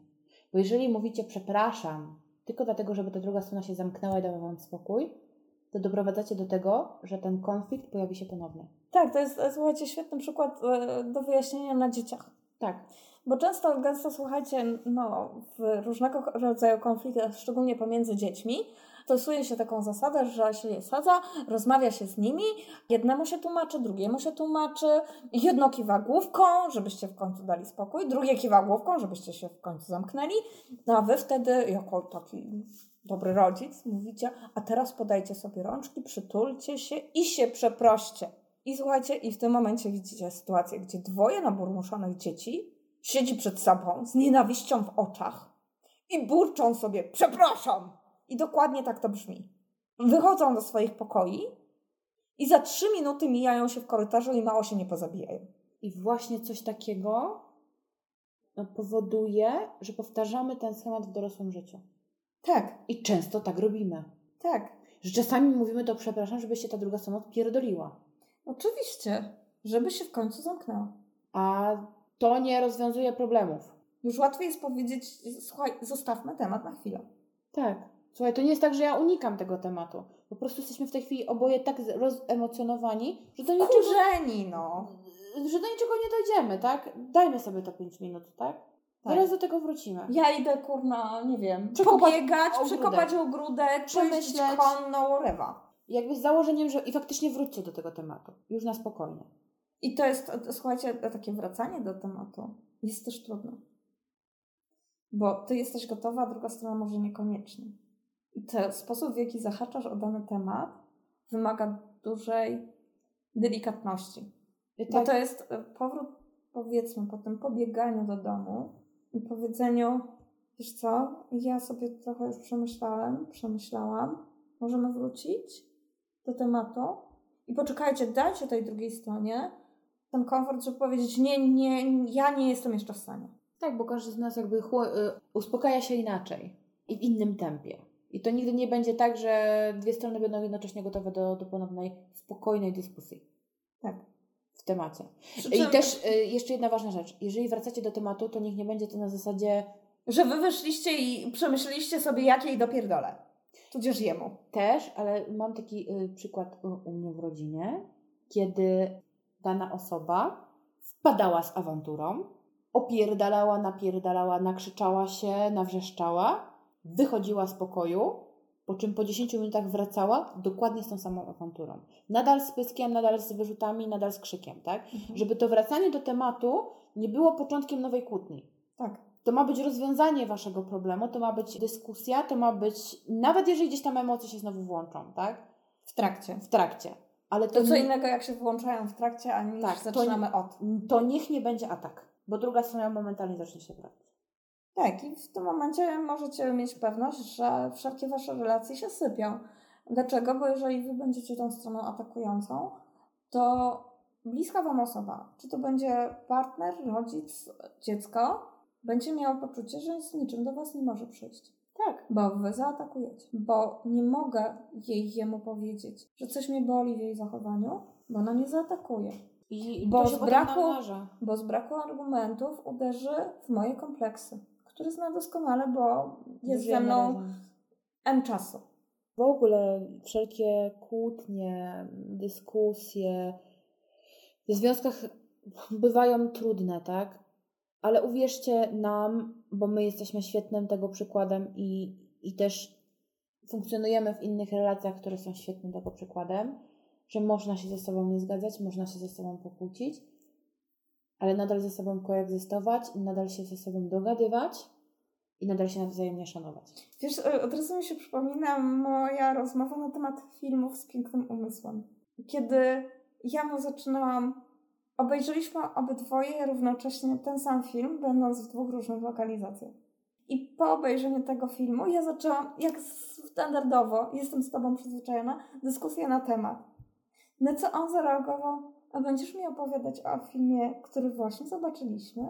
B: Bo jeżeli mówicie przepraszam tylko dlatego, żeby ta druga strona się zamknęła i dała wam spokój, to doprowadzacie do tego, że ten konflikt pojawi się ponownie.
A: Tak, to jest, słuchajcie, świetny przykład e, do wyjaśnienia na dzieciach.
B: Tak.
A: Bo często, gęsto, słuchajcie, no, w różnego rodzaju konfliktach, szczególnie pomiędzy dziećmi, stosuje się taką zasadę, że się je sadza, rozmawia się z nimi, jednemu się tłumaczy, drugiemu się tłumaczy, jedno kiwa główką, żebyście w końcu dali spokój, drugie kiwa główką, żebyście się w końcu zamknęli, no a wy wtedy, jako taki dobry rodzic, mówicie, a teraz podajcie sobie rączki, przytulcie się i się przeproście. I słuchajcie, i w tym momencie widzicie sytuację, gdzie dwoje naburmuszonych dzieci siedzi przed sobą z nienawiścią w oczach i burczą sobie, przepraszam! I dokładnie tak to brzmi. Wychodzą do swoich pokoi i za trzy minuty mijają się w korytarzu i mało się nie pozabijają.
B: I właśnie coś takiego no, powoduje, że powtarzamy ten schemat w dorosłym życiu.
A: Tak,
B: I często tak robimy.
A: tak.
B: Że czasami mówimy to przepraszam, żeby się ta druga strona odpierdoliła.
A: Oczywiście, żeby się w końcu zamknęła.
B: A to nie rozwiązuje problemów.
A: Już łatwiej jest powiedzieć, słuchaj, zostawmy temat na chwilę.
B: Tak. Słuchaj, to nie jest tak, że ja unikam tego tematu. Po prostu jesteśmy w tej chwili oboje tak rozemocjonowani, że do niczego,
A: Kurzeni, no.
B: że do niczego nie dojdziemy, tak? Dajmy sobie to 5 minut, tak?
A: Tak.
B: Zaraz do tego wrócimy.
A: Ja idę, kurna, nie wiem,
B: Przekopać
A: pobiegać,
B: ogródek.
A: przekopać ogródek, przemyśleć konno, lewa.
B: Jakby z założeniem, że i faktycznie wróćcie do tego tematu. Już na spokojnie.
A: I to jest, słuchajcie, takie wracanie do tematu jest też trudne. Bo ty jesteś gotowa, a druga strona może niekoniecznie. I ten sposób, w jaki zahaczasz o dany temat, wymaga dużej delikatności.
B: I
A: Bo
B: tak,
A: to jest e, powrót, powiedzmy, po tym pobieganiu do domu i powiedzeniu, wiesz co, ja sobie trochę już przemyślałem, przemyślałam, możemy wrócić do tematu i poczekajcie, dajcie tej drugiej stronie ten komfort, żeby powiedzieć, nie, nie, ja nie jestem jeszcze w stanie.
B: tak, bo każdy z nas jakby y, uspokaja się inaczej i w innym tempie. I to nigdy nie będzie tak, że dwie strony będą jednocześnie gotowe do, do ponownej, spokojnej dyskusji.
A: Tak.
B: W temacie. I też y, jeszcze jedna ważna rzecz. Jeżeli wracacie do tematu, to niech nie będzie to na zasadzie
A: Że wy wyszliście i przemyśleliście sobie, jak jej dopierdolę. Tudzież jemu.
B: też, ale mam taki y, przykład u, u mnie w rodzinie, kiedy dana osoba wpadała z awanturą, opierdalała, napierdalała, nakrzyczała się, nawrzeszczała, wychodziła z pokoju, po czym po 10 minutach wracała dokładnie z tą samą awanturą. Nadal z pyskiem, nadal z wyrzutami, nadal z krzykiem, tak? Żeby to wracanie do tematu nie było początkiem nowej kłótni.
A: Tak.
B: To ma być rozwiązanie waszego problemu, to ma być dyskusja, to ma być, nawet jeżeli gdzieś tam emocje się znowu włączą, tak?
A: W trakcie.
B: W trakcie. Ale to,
A: To co
B: nie-
A: innego, jak się włączają w trakcie, a niż
B: Tak, to
A: zaczynamy od.
B: to niech nie będzie atak, bo druga strona momentalnie zacznie się brać.
A: Tak, i w tym momencie możecie mieć pewność, że wszelkie wasze relacje się sypią. Dlaczego? Bo jeżeli wy będziecie tą stroną atakującą, to bliska wam osoba, czy to będzie partner, rodzic, dziecko, będzie miało poczucie, że z niczym do was nie może przyjść.
B: Tak.
A: Bo wy zaatakujecie. Bo nie mogę jej jemu powiedzieć, że coś mnie boli w jej zachowaniu, bo ona nie zaatakuje.
B: I
A: Bo z braku-. Bo z braku argumentów uderzy w moje kompleksy, które zna doskonale, bo jest ze mną
B: razem.
A: M czasu.
B: W ogóle wszelkie kłótnie, dyskusje w związkach bywają trudne, tak? Ale uwierzcie nam, bo my jesteśmy świetnym tego przykładem i, i też funkcjonujemy w innych relacjach, które są świetnym tego przykładem, że można się ze sobą nie zgadzać, można się ze sobą pokłócić, ale nadal ze sobą koegzystować, nadal się ze sobą dogadywać i nadal się nawzajem szanować.
A: Wiesz, od razu mi się przypomina moja rozmowa na temat filmów z pięknym umysłem. Kiedy ja mu zaczynałam, obejrzeliśmy obydwoje równocześnie ten sam film, będąc w dwóch różnych lokalizacjach. I po obejrzeniu tego filmu ja zaczęłam, jak standardowo, jestem z Tobą przyzwyczajona, dyskusję na temat. Na co on zareagował? A będziesz mi opowiadać o filmie, który właśnie zobaczyliśmy?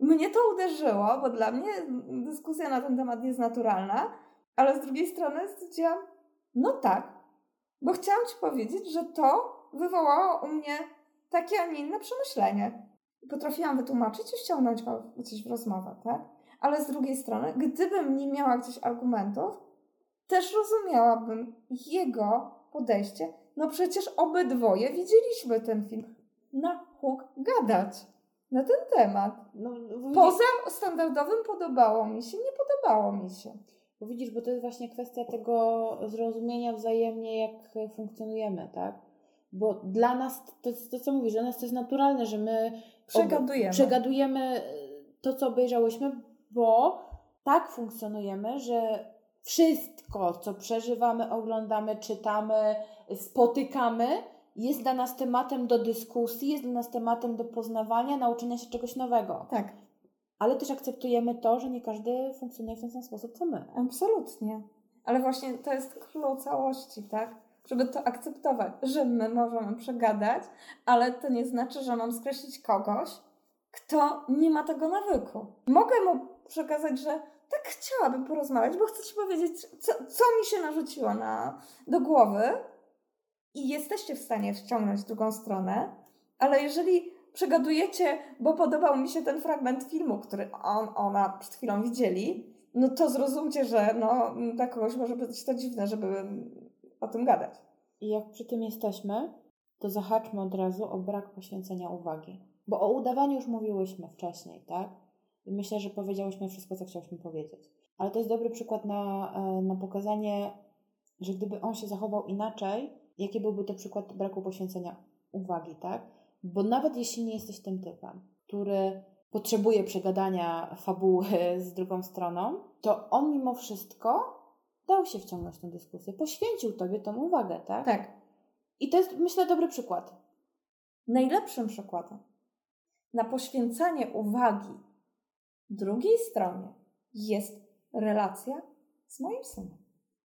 A: Mnie to uderzyło, bo dla mnie dyskusja na ten temat jest naturalna, ale z drugiej strony stwierdziłam, no tak, bo chciałam Ci powiedzieć, że to wywołało u mnie takie, a nie inne przemyślenie. Potrafiłam wytłumaczyć i ściągnąć go gdzieś w rozmowę, tak? Ale z drugiej strony, gdybym nie miała gdzieś argumentów, też rozumiałabym jego podejście. No przecież obydwoje widzieliśmy ten film. Na huk gadać na ten temat.
B: No,
A: Poza standardowym podobało mi się, nie podobało mi się.
B: Bo widzisz, bo to jest właśnie kwestia tego zrozumienia wzajemnie, jak funkcjonujemy, tak? Bo dla nas, to, to co mówisz, dla nas to jest naturalne, że my
A: Przegadujemy.
B: przegadujemy to, co obejrzałyśmy, bo tak funkcjonujemy, że wszystko, co przeżywamy, oglądamy, czytamy, spotykamy, jest dla nas tematem do dyskusji, jest dla nas tematem do poznawania, nauczenia się czegoś nowego.
A: Tak,
B: Ale też akceptujemy to, że nie każdy funkcjonuje w ten sam sposób, co my.
A: absolutnie. Ale właśnie to jest klucz całości, tak? Żeby to akceptować, że my możemy przegadać, ale to nie znaczy, że mam skreślić kogoś, kto nie ma tego nawyku. Mogę mu przekazać, że tak chciałabym porozmawiać, bo chcę Ci powiedzieć, co, co mi się narzuciło na, do głowy i jesteście w stanie wciągnąć drugą stronę, ale jeżeli przegadujecie, bo podobał mi się ten fragment filmu, który on, ona przed chwilą widzieli, no to zrozumcie, że no, dla kogoś może być to dziwne, żeby o tym gadać.
B: I jak przy tym jesteśmy, to zahaczmy od razu o brak poświęcenia uwagi. Bo o udawaniu już mówiłyśmy wcześniej, tak? I myślę, że powiedziałyśmy wszystko, co chciałyśmy powiedzieć. Ale to jest dobry przykład na, e, na pokazanie, że gdyby on się zachował inaczej, jaki byłby to przykład braku poświęcenia uwagi, tak? Bo nawet jeśli nie jesteś tym typem, który potrzebuje przegadania fabuły z drugą stroną, to on mimo wszystko dał się wciągnąć w tę dyskusję, poświęcił tobie tą uwagę, tak?
A: Tak.
B: I to jest, myślę, dobry przykład.
A: Najlepszym przykładem na poświęcanie uwagi drugiej stronie jest relacja z moim synem,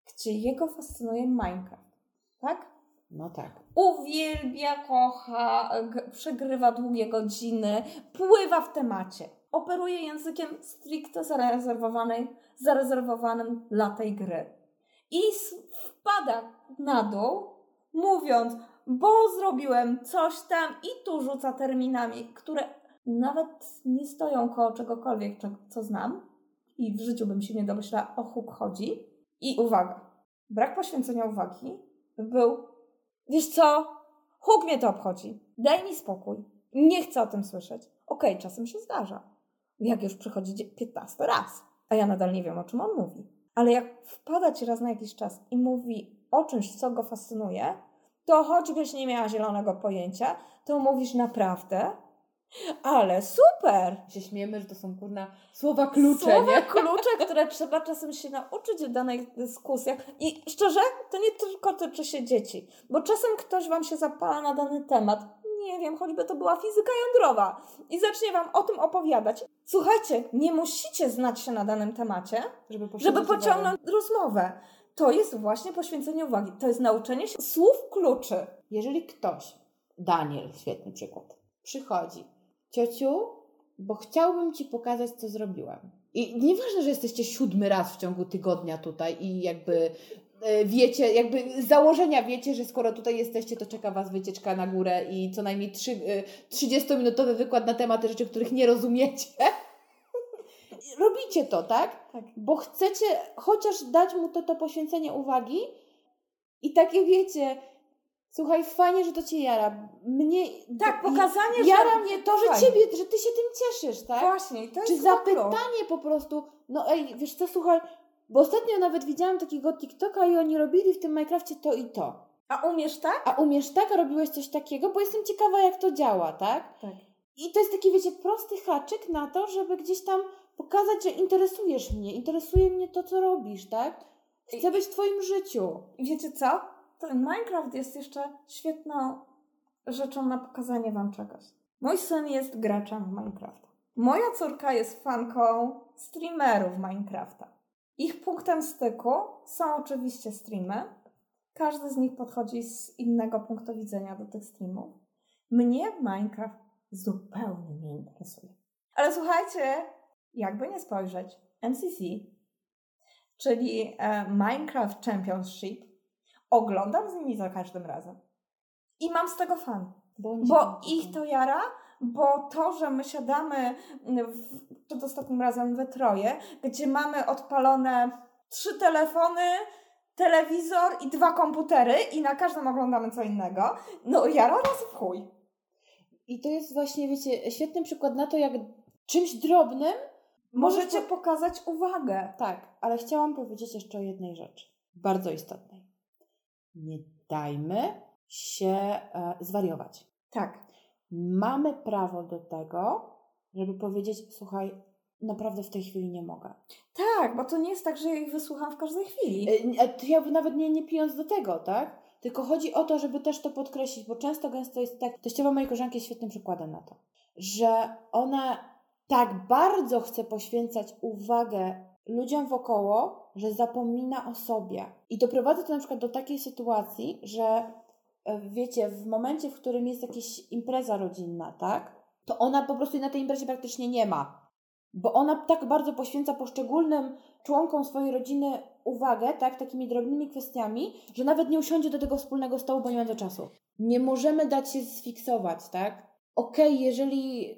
A: gdzie jego fascynuje Minecraft. Tak?
B: No tak.
A: uwielbia, kocha, przegrywa długie godziny, pływa w temacie. Operuje językiem stricte zarezerwowanej, zarezerwowanym dla tej gry. i wpada na dół, mówiąc, bo zrobiłem coś tam i tu rzuca terminami, które nawet nie stoją koło czegokolwiek, co znam i w życiu bym się nie domyślała, o huk chodzi. I uwaga, brak poświęcenia uwagi był, wiesz co, huk mnie to obchodzi, daj mi spokój, nie chcę o tym słyszeć. Okej, okay, czasem się zdarza, jak już przychodzi 15 raz, a ja nadal nie wiem, o czym on mówi. Ale jak wpada ci raz na jakiś czas i mówi o czymś, co go fascynuje, to choćbyś nie miała zielonego pojęcia, to mówisz naprawdę, ale super!
B: Się śmiemy, że to są kurna słowa klucze,
A: Słowa
B: nie?
A: klucze, które trzeba czasem się nauczyć w danych dyskusjach. I szczerze, to nie tylko tyczy się dzieci, bo czasem ktoś Wam się zapala na dany temat. Nie wiem, choćby to była fizyka jądrowa i zacznie Wam o tym opowiadać. Słuchajcie, nie musicie znać się na danym temacie, żeby, żeby pociągnąć uwagę. rozmowę. To jest właśnie poświęcenie uwagi. To jest nauczenie się słów kluczy.
B: Jeżeli ktoś, Daniel, świetny przykład, przychodzi ciociu, bo chciałbym ci pokazać, co zrobiłem. I nieważne, że jesteście siódmy raz w ciągu tygodnia tutaj i jakby e, wiecie, jakby z założenia wiecie, że skoro tutaj jesteście, to czeka Was wycieczka na górę i co najmniej 30-minutowy e, wykład na tematy rzeczy, których nie rozumiecie. Robicie to, tak?
A: tak?
B: Bo chcecie chociaż dać mu to, to poświęcenie uwagi i takie wiecie, Słuchaj, fajnie, że to cię jara. Mnie.
A: Tak, pokazanie,
B: że. Jara mnie to, że ciebie, że ty się tym cieszysz, tak?
A: Właśnie, to jest
B: Czy zapytanie po prostu, no ej, wiesz co, słuchaj, bo ostatnio nawet widziałam takiego TikToka i oni robili w tym Minecrafcie to i to.
A: A umiesz tak?
B: A umiesz tak, a robiłeś coś takiego, bo jestem ciekawa, jak to działa, tak?
A: Tak.
B: I to jest taki, wiecie, prosty haczyk na to, żeby gdzieś tam pokazać, że interesujesz mnie, interesuje mnie to, co robisz, tak? Chcę być w Twoim życiu.
A: I wiecie co? Ten Minecraft jest jeszcze świetną rzeczą na pokazanie Wam czegoś. Mój syn jest graczem w Minecrafta. Moja córka jest fanką streamerów Minecrafta. Ich punktem styku są oczywiście streamy. Każdy z nich podchodzi z innego punktu widzenia do tych streamów. Mnie Minecraft zupełnie nie interesuje. Ale słuchajcie, jakby nie spojrzeć, MCC, czyli e, Minecraft Championship, oglądam z nimi za każdym razem. I mam z tego fan. Bo, bo ich to jara, bo to, że my siadamy w, przed ostatnim razem we troje, gdzie mamy odpalone trzy telefony, telewizor i dwa komputery i na każdym oglądamy co innego, no jara raz w chuj.
B: I to jest właśnie, wiecie, świetny przykład na to, jak czymś drobnym
A: możecie po... pokazać uwagę.
B: Tak, ale chciałam powiedzieć jeszcze o jednej rzeczy, bardzo istotnej nie dajmy się e, zwariować.
A: Tak.
B: Mamy prawo do tego, żeby powiedzieć, słuchaj, naprawdę w tej chwili nie mogę.
A: Tak, bo to nie jest tak, że ja ich wysłucham w każdej chwili.
B: E, ja nawet nie, nie pijąc do tego, tak? Tylko chodzi o to, żeby też to podkreślić, bo często gęsto jest tak, teściowa mojej koleżanki jest świetnym przykładem na to, że ona tak bardzo chce poświęcać uwagę ludziom wokoło, że zapomina o sobie. I doprowadza to na przykład do takiej sytuacji, że e, wiecie, w momencie, w którym jest jakaś impreza rodzinna, tak? To ona po prostu na tej imprezie praktycznie nie ma. Bo ona tak bardzo poświęca poszczególnym członkom swojej rodziny uwagę, tak, takimi drobnymi kwestiami, że nawet nie usiądzie do tego wspólnego stołu, bo nie do czasu. Nie możemy dać się sfiksować, tak? Okej, okay, jeżeli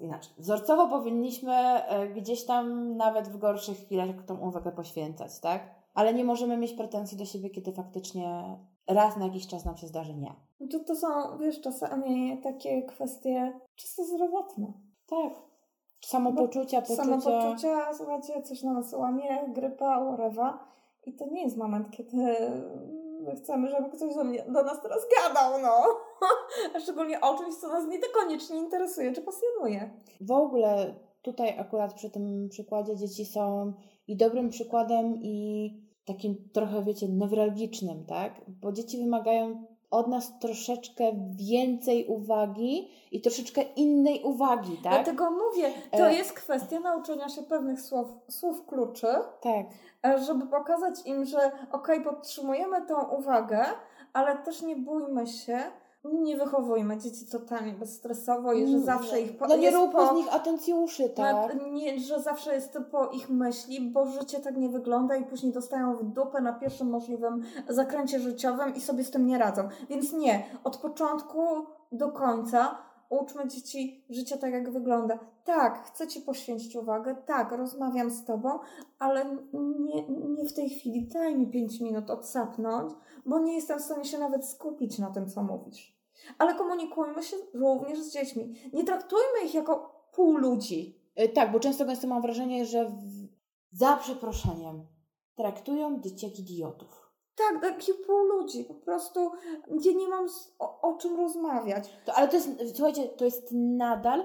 B: inaczej, wzorcowo powinniśmy e, gdzieś tam nawet w gorszych chwilach tą uwagę poświęcać, tak? Ale nie możemy mieć pretensji do siebie, kiedy faktycznie raz na jakiś czas nam się zdarzy nie.
A: No to, to są, wiesz, czasami takie kwestie czysto zdrowotne.
B: Tak. Samopoczucia, poczucia.
A: Samopoczucia, słuchajcie, coś na nas łamie, grypa, urewa. I to nie jest moment, kiedy my chcemy, żeby ktoś do, mnie, do nas teraz gadał, no. A szczególnie o czymś, co nas nie tak koniecznie interesuje czy pasjonuje.
B: W ogóle tutaj akurat przy tym przykładzie dzieci są i dobrym przykładem, i takim trochę, wiecie, newralgicznym, tak? Bo dzieci wymagają od nas troszeczkę więcej uwagi i troszeczkę innej uwagi, tak?
A: Dlatego mówię, to e... jest kwestia nauczenia się pewnych słów, słów kluczy.
B: Tak.
A: E, żeby pokazać im, że okej, okay, podtrzymujemy tą uwagę, ale też nie bójmy się, nie wychowujmy dzieci totalnie bezstresowo i że zawsze ich po,
B: No nie róbmy
A: po,
B: z nich atencjuszy, tak?
A: na- nie, że zawsze jest to po ich myśli, bo życie tak nie wygląda i później dostają w dupę na pierwszym możliwym zakręcie życiowym i sobie z tym nie radzą. Więc nie, od początku do końca uczmy dzieci życia tak, jak wygląda. Tak, chcę Ci poświęcić uwagę, tak, rozmawiam z Tobą, ale nie, nie w tej chwili. Daj mi 5 minut odsapnąć, bo nie jestem w stanie się nawet skupić na tym, co mówisz. Ale komunikujmy się również z dziećmi. Nie traktujmy ich jako pół ludzi.
B: Y, Tak, bo często gęsto mam wrażenie, że w... za przeproszeniem traktują dzieci jak idiotów.
A: Tak, taki pół ludzi. Po prostu ja nie mam o, o czym rozmawiać.
B: To, ale to jest, słuchajcie, to jest nadal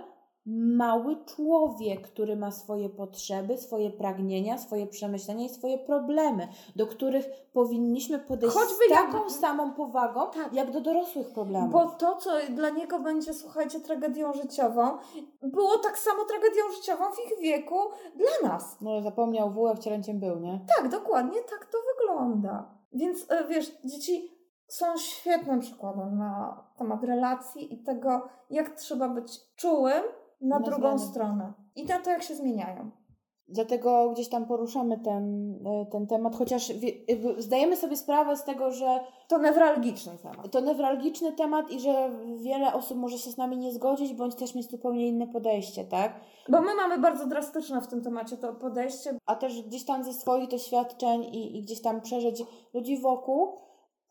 B: mały człowiek, który ma swoje potrzeby, swoje pragnienia, swoje przemyślenia i swoje problemy, do których powinniśmy podejść
A: Choćby
B: z taką
A: jak-
B: samą powagą,
A: Tak.
B: jak do dorosłych problemów.
A: Bo to, co dla niego będzie, słuchajcie, tragedią życiową, było tak samo tragedią życiową w ich wieku dla nas.
B: No zapomniał wół, jak cielęciem był, nie?
A: Tak, dokładnie tak to wygląda. Więc e, wiesz, dzieci są świetnym przykładem na temat relacji i tego, jak trzeba być czułym na
B: Na
A: drugą
B: zmiany.
A: stronę. I na to, jak się zmieniają.
B: Dlatego gdzieś tam poruszamy ten, y, ten temat, chociaż zdajemy sobie sprawę z tego, że
A: To newralgiczny temat.
B: to newralgiczny temat i że wiele osób może się z nami nie zgodzić, bądź też mieć zupełnie inne podejście, tak?
A: Bo my mamy bardzo drastyczne w tym temacie to podejście.
B: A też gdzieś tam ze swoich doświadczeń i, i gdzieś tam przeżyć ludzi wokół,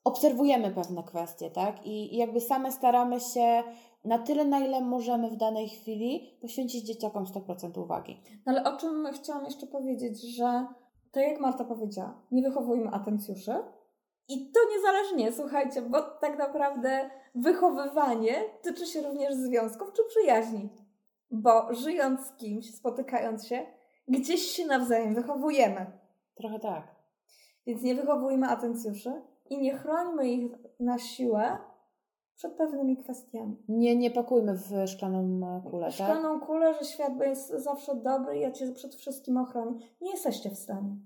B: obserwujemy pewne kwestie, tak? I, I jakby same staramy się na tyle, na ile możemy w danej chwili poświęcić dzieciakom 100% uwagi.
A: No ale o czym chciałam jeszcze powiedzieć, że tak jak Marta powiedziała, nie wychowujmy atencjuszy. I to niezależnie, słuchajcie, bo tak naprawdę wychowywanie tyczy się również związków czy przyjaźni. Bo żyjąc z kimś, spotykając się, gdzieś się nawzajem wychowujemy.
B: Trochę tak.
A: Więc nie wychowujmy atencjuszy i nie chrońmy ich na siłę przed pewnymi kwestiami.
B: Nie, nie pakujmy w szklaną e, kulę, tak?
A: Szklaną kulę, że świat jest zawsze dobry i ja cię przed wszystkim ochronię. Nie jesteście w stanie.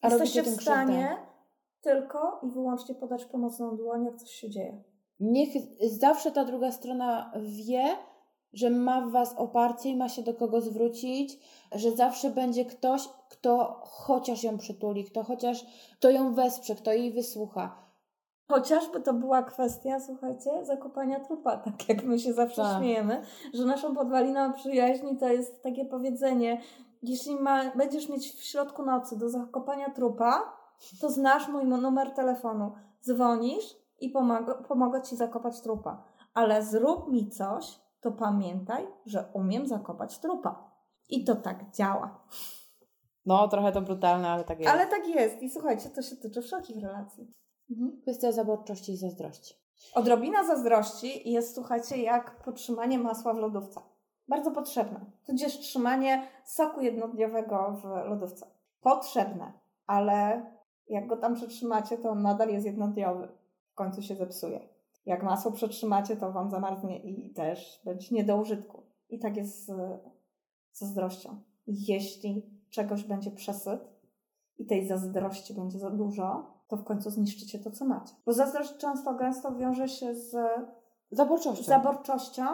B: A
A: Jesteście w stanie tylko i wyłącznie podać pomocną dłoń, jak coś się dzieje.
B: Niech zawsze ta druga strona wie, że ma w Was oparcie i ma się do kogo zwrócić, że zawsze będzie ktoś, kto chociaż ją przytuli, kto chociaż, kto ją wesprze, kto jej wysłucha.
A: Chociażby to była kwestia, słuchajcie, zakopania trupa, tak jak my się zawsze
B: Tak.
A: śmiejemy, że naszą podwaliną przyjaźni to jest takie powiedzenie, jeśli ma, będziesz mieć w środku nocy do zakopania trupa, to znasz mój numer telefonu, dzwonisz i pomogę, pomogę Ci zakopać trupa. Ale zrób mi coś, to pamiętaj, że umiem zakopać trupa. I to tak działa.
B: No, trochę to brutalne, ale tak jest.
A: Ale tak jest. I słuchajcie, to się tyczy wszelkich relacji. Mhm.
B: Kwestia zaborczości i zazdrości.
A: Odrobina zazdrości jest, słuchajcie, jak podtrzymanie masła w lodówce. Bardzo potrzebne. Tudzież trzymanie soku jednodniowego w lodówce. Potrzebne, ale jak go tam przetrzymacie, to on nadal jest jednodniowy. W końcu się zepsuje. Jak masło przetrzymacie, to wam zamarznie i też będzie nie do użytku. I tak jest z zazdrością. Jeśli czegoś będzie przesyt i tej zazdrości będzie za dużo, to w końcu zniszczycie to, co macie. Bo zazdrość często gęsto wiąże się z
B: Zaborczością.
A: zaborczością,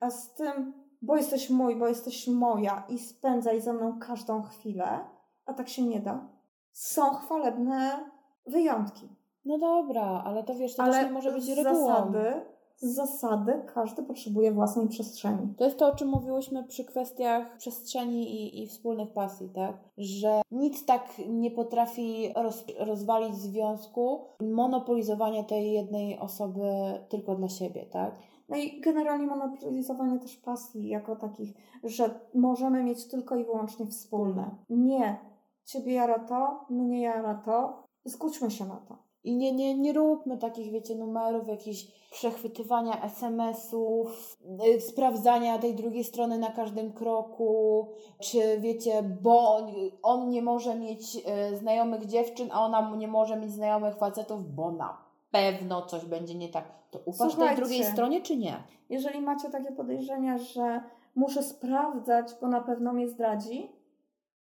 A: a z tym, bo jesteś mój, bo jesteś moja i spędzaj ze mną każdą chwilę, a tak się nie da. Są chwalebne wyjątki,
B: no dobra, ale to wiesz, to
A: ale
B: też nie może być regułą.
A: zasady, z zasady każdy potrzebuje własnej przestrzeni.
B: To jest to, o czym mówiłyśmy przy kwestiach przestrzeni i, i wspólnych pasji, tak? Że nic tak nie potrafi roz, rozwalić związku, monopolizowanie tej jednej osoby tylko dla siebie, tak?
A: No i generalnie monopolizowanie też pasji jako takich, że możemy mieć tylko i wyłącznie wspólne. Nie, ciebie jara to, mnie jara to, zgódźmy się na to.
B: I nie, nie, nie róbmy takich, wiecie, numerów, jakichś przechwytywania SMS-ów, y, sprawdzania tej drugiej strony na każdym kroku, czy wiecie, bo on, on nie może mieć y, znajomych dziewczyn, a ona nie może mieć znajomych facetów, bo na pewno coś będzie nie tak. To ufasz tej
A: Słuchajcie.
B: drugiej stronie, czy nie?
A: Jeżeli macie takie podejrzenia, że muszę sprawdzać, bo na pewno mnie zdradzi,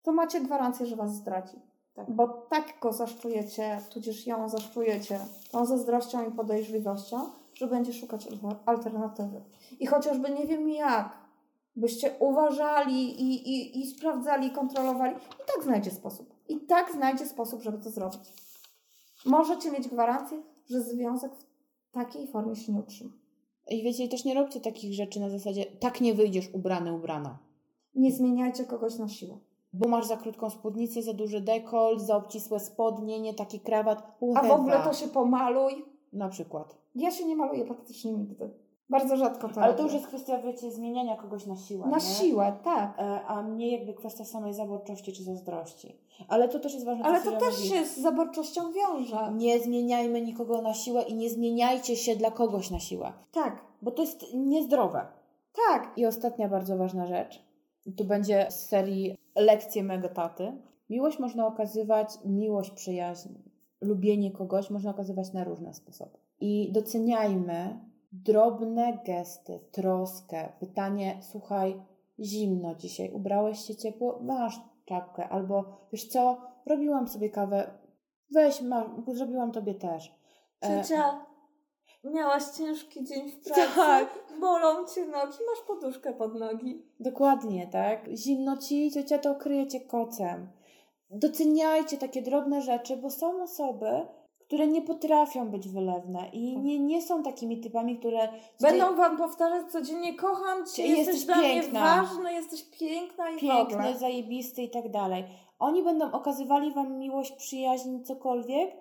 A: to macie gwarancję, że was zdradzi.
B: Tak.
A: Bo tak go zaszczujecie, tudzież ją zaszczujecie tą zazdrością i podejrzliwością, że będzie szukać alternatywy. I chociażby nie wiem jak, byście uważali i, i, i sprawdzali, kontrolowali, i tak znajdzie sposób. I tak znajdzie sposób, żeby to zrobić. Możecie mieć gwarancję, że związek w takiej formie się nie utrzyma.
B: I wiecie, też nie róbcie takich rzeczy na zasadzie, tak nie wyjdziesz ubrany, ubrana.
A: Nie zmieniajcie kogoś na siłę.
B: Bo masz za krótką spódnicę, za duży dekolt, za obcisłe spodnie, nie taki krawat.
A: A w ogóle to się pomaluj.
B: Na przykład.
A: Ja się nie maluję praktycznie nigdy. Bardzo rzadko to
B: Ale
A: robię.
B: to już jest kwestia, wiecie, zmieniania kogoś na siłę.
A: Na
B: nie?
A: siłę, tak.
B: E, A nie jakby kwestia samej zaborczości czy zazdrości. Ale to też jest ważne.
A: Ale to też
B: mówi.
A: się z zaborczością wiąże.
B: Nie zmieniajmy nikogo na siłę i nie zmieniajcie się dla kogoś na siłę.
A: Tak,
B: Bo to jest niezdrowe.
A: tak.
B: I ostatnia bardzo ważna rzecz. Tu będzie z serii lekcje mego taty. Miłość można okazywać, miłość, przyjaźń, lubienie kogoś można okazywać na różne sposoby. I doceniajmy drobne gesty, troskę, pytanie, słuchaj, zimno dzisiaj, ubrałeś się ciepło, masz czapkę, albo wiesz co, robiłam sobie kawę, weź, masz, zrobiłam tobie też. E,
A: Ciocia, miałaś ciężki dzień w pracy,
B: Tak.
A: bolą cię nogi, masz poduszkę pod nogi.
B: Dokładnie, tak? Zimno ci, ciocia to kryje cię kocem. Doceniajcie takie drobne rzeczy, bo są osoby, które nie potrafią być wylewne i nie, nie są takimi typami, które...
A: Będą wam powtarzać codziennie, kocham cię,
B: Jesteś
A: jesteś, dla
B: piękna.
A: mnie ważny, jesteś piękna i
B: piękny, zajebisty i tak dalej. Oni będą okazywali wam miłość, przyjaźń, cokolwiek,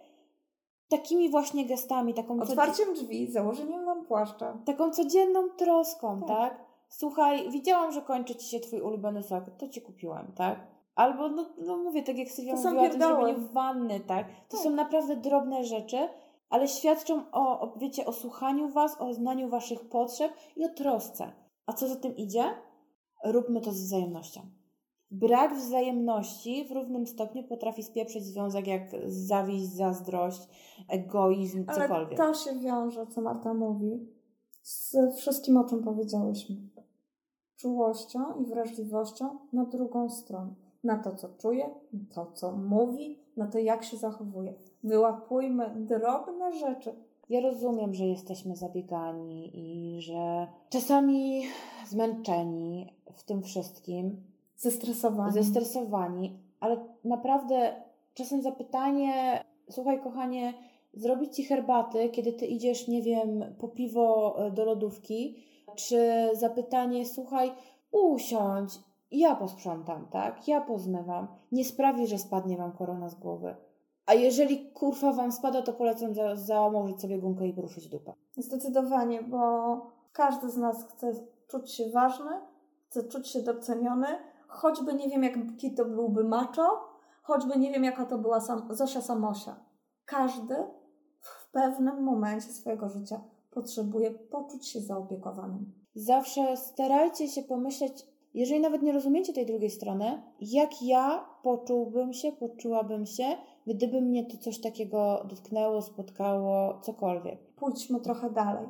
B: takimi właśnie gestami, taką,
A: Otwarciem drzwi, założeniem wam płaszcza.
B: taką codzienną troską,
A: Tak.
B: tak. Słuchaj, widziałam, że kończy ci się twój ulubiony sok, to ci kupiłam, tak? Albo, no, no mówię, tak jak Sylwia
A: To
B: mówiła o tym
A: pierdoły.
B: zrobieniu wanny, tak? To
A: Tak.
B: są naprawdę drobne rzeczy, ale świadczą o, o, wiecie, o słuchaniu was, o znaniu waszych potrzeb i o trosce. A co za tym idzie? Róbmy to z wzajemnością. Brak wzajemności w równym stopniu potrafi spieprzyć związek jak zawiść, zazdrość, egoizm,
A: Ale
B: cokolwiek.
A: to się wiąże, co Marta mówi, z wszystkim, o czym powiedziałyśmy. Czułością i wrażliwością na drugą stronę. Na to, co czuje, to, co mówi, na to, jak się zachowuje. Wyłapujmy drobne rzeczy.
B: Ja rozumiem, że jesteśmy zabiegani i że czasami zmęczeni w tym wszystkim,
A: Zestresowani.
B: zestresowani, ale naprawdę czasem zapytanie, słuchaj kochanie, zrobić ci herbaty, kiedy ty idziesz, nie wiem, po piwo e, do lodówki, czy zapytanie, słuchaj, usiądź, ja posprzątam, tak? Ja pozmywam. Nie sprawi, że spadnie wam korona z głowy. A jeżeli kurwa wam spada, to polecam za, założyć sobie gumkę i poruszyć dupę.
A: Zdecydowanie, bo każdy z nas chce czuć się ważny, chce czuć się doceniony, choćby nie wiem, jaki to byłby macho, choćby nie wiem, jaka to była sam, Zosia Samosia. Każdy w pewnym momencie swojego życia potrzebuje poczuć się zaopiekowanym.
B: Zawsze starajcie się pomyśleć, jeżeli nawet nie rozumiecie tej drugiej strony, jak ja poczułbym się, poczułabym się, gdyby mnie to coś takiego dotknęło, spotkało, cokolwiek.
A: Pójdźmy trochę dalej,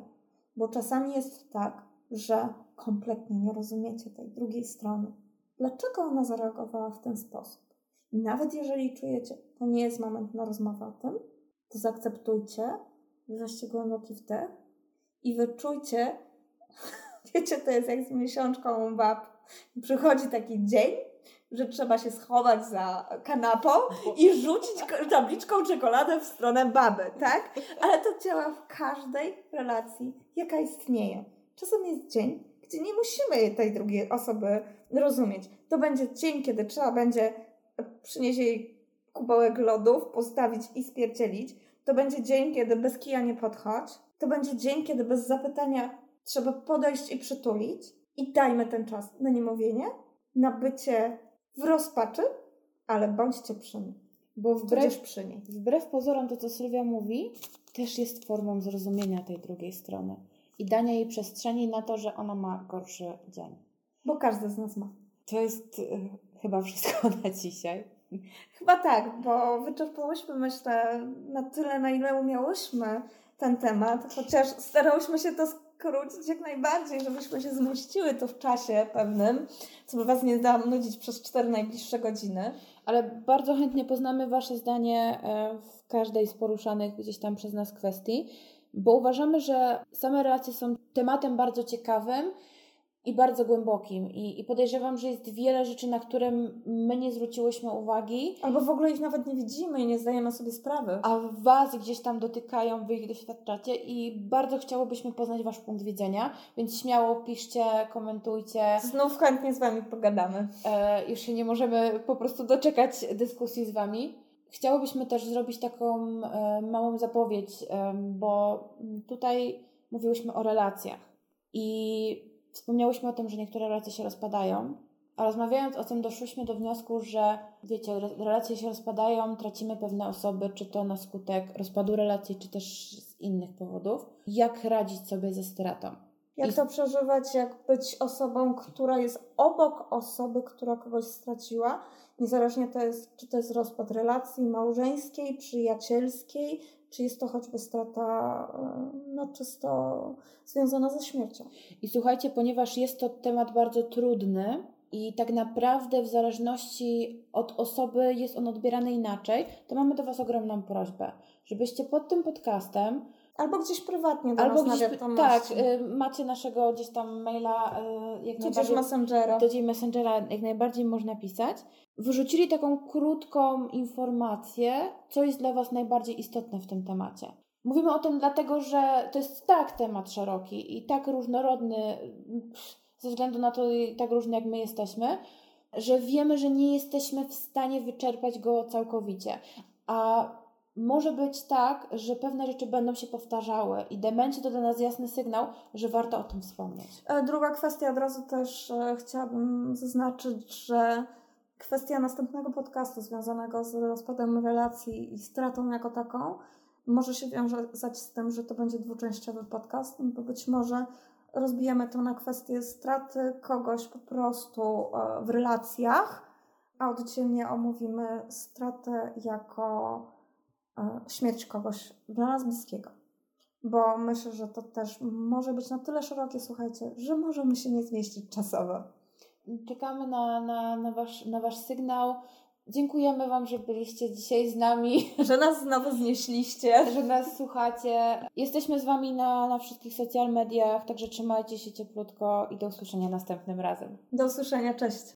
A: bo czasami jest tak, że kompletnie nie rozumiecie tej drugiej strony. Dlaczego ona zareagowała w ten sposób? I nawet jeżeli czujecie, to nie jest moment na rozmowę o tym, to zaakceptujcie, weźcie głęboki wdech i wyczujcie, wiecie, to jest jak z miesiączką bab. Przychodzi taki dzień, że trzeba się schować za kanapą i rzucić tabliczką czekoladę w stronę baby, tak? Ale to działa w każdej relacji, jaka istnieje. Czasem jest dzień, gdzie nie musimy tej drugiej osoby rozumieć. To będzie dzień, kiedy trzeba będzie przynieść jej kubełek lodów, postawić i spierdzielić. To będzie dzień, kiedy bez kija nie podchodź. To będzie dzień, kiedy bez zapytania trzeba podejść i przytulić. I dajmy ten czas na niemówienie, na bycie w rozpaczy, ale bądźcie przy niej.
B: Bo wbrew,
A: przy niej.
B: wbrew pozorom to, co Sylwia mówi, też jest formą zrozumienia tej drugiej strony i dania jej przestrzeni na to, że ona ma gorszy dzień.
A: Bo każdy z nas ma.
B: To jest y, chyba wszystko na dzisiaj.
A: Chyba tak, bo wyczerpałyśmy, myślę, na tyle, na ile umiałyśmy ten temat, chociaż starałyśmy się to skrócić jak najbardziej, żebyśmy się zmieściły tu w czasie pewnym, co by Was nie dało nudzić przez cztery najbliższe godziny.
B: ale bardzo chętnie poznamy Wasze zdanie e, w każdej z poruszanych gdzieś tam przez nas kwestii, bo uważamy, że same relacje są tematem bardzo ciekawym i bardzo głębokim. I, I podejrzewam, że jest wiele rzeczy, na które my nie zwróciłyśmy uwagi.
A: Albo w ogóle ich nawet nie widzimy i nie zdajemy sobie sprawy.
B: A Was gdzieś tam dotykają, Wy ich doświadczacie i bardzo chciałobyśmy poznać Wasz punkt widzenia, więc śmiało piszcie, komentujcie.
A: Znów chętnie z Wami pogadamy.
B: E, już się nie możemy po prostu doczekać dyskusji z Wami. Chciałobyśmy też zrobić taką e, małą zapowiedź, e, bo tutaj mówiłyśmy o relacjach i Wspomniałyśmy o tym, że niektóre relacje się rozpadają, a rozmawiając o tym doszłyśmy do wniosku, że wiecie, relacje się rozpadają, tracimy pewne osoby, czy to na skutek rozpadu relacji, czy też z innych powodów. Jak radzić sobie ze stratą?
A: Jak I... to przeżywać, jak być osobą, która jest obok osoby, która kogoś straciła, niezależnie to jest, czy to jest rozpad relacji małżeńskiej, przyjacielskiej, czy jest to choćby strata e, no, czysto związana ze śmiercią.
B: I słuchajcie, ponieważ jest to temat bardzo trudny i tak naprawdę w zależności od osoby jest on odbierany inaczej, to mamy do Was ogromną prośbę, żebyście pod tym podcastem
A: Albo gdzieś prywatnie do Albo nas gdzieś,
B: Tak, y, macie naszego gdzieś tam maila, y,
A: jak Tudzież Messengera.
B: Do Messengera jak najbardziej można pisać. Wyrzucili taką krótką informację, co jest dla Was najbardziej istotne w tym temacie. Mówimy o tym dlatego, że to jest tak temat szeroki i tak różnorodny, ze względu na to tak różny jak my jesteśmy, że wiemy, że nie jesteśmy w stanie wyczerpać go całkowicie. A może być tak, że pewne rzeczy będą się powtarzały i demencja to dla nas jasny sygnał, że warto o tym wspomnieć.
A: E, druga kwestia, od razu też e, chciałabym zaznaczyć, że kwestia następnego podcastu związanego z rozpadem relacji i stratą jako taką może się wiązać z tym, że to będzie dwuczęściowy podcast, bo być może rozbijemy to na kwestię straty kogoś po prostu e, w relacjach, a oddzielnie omówimy stratę jako śmierć kogoś dla nas bliskiego. Bo myślę, że to też może być na tyle szerokie, słuchajcie, że możemy się nie zmieścić czasowo.
B: Czekamy na, na, na, wasz, na Wasz sygnał. Dziękujemy Wam, że byliście dzisiaj z nami.
A: Że nas znowu znieśliście.
B: Że nas słuchacie. Jesteśmy z Wami na, na wszystkich social mediach, także trzymajcie się cieplutko i do usłyszenia następnym razem.
A: Do usłyszenia, cześć.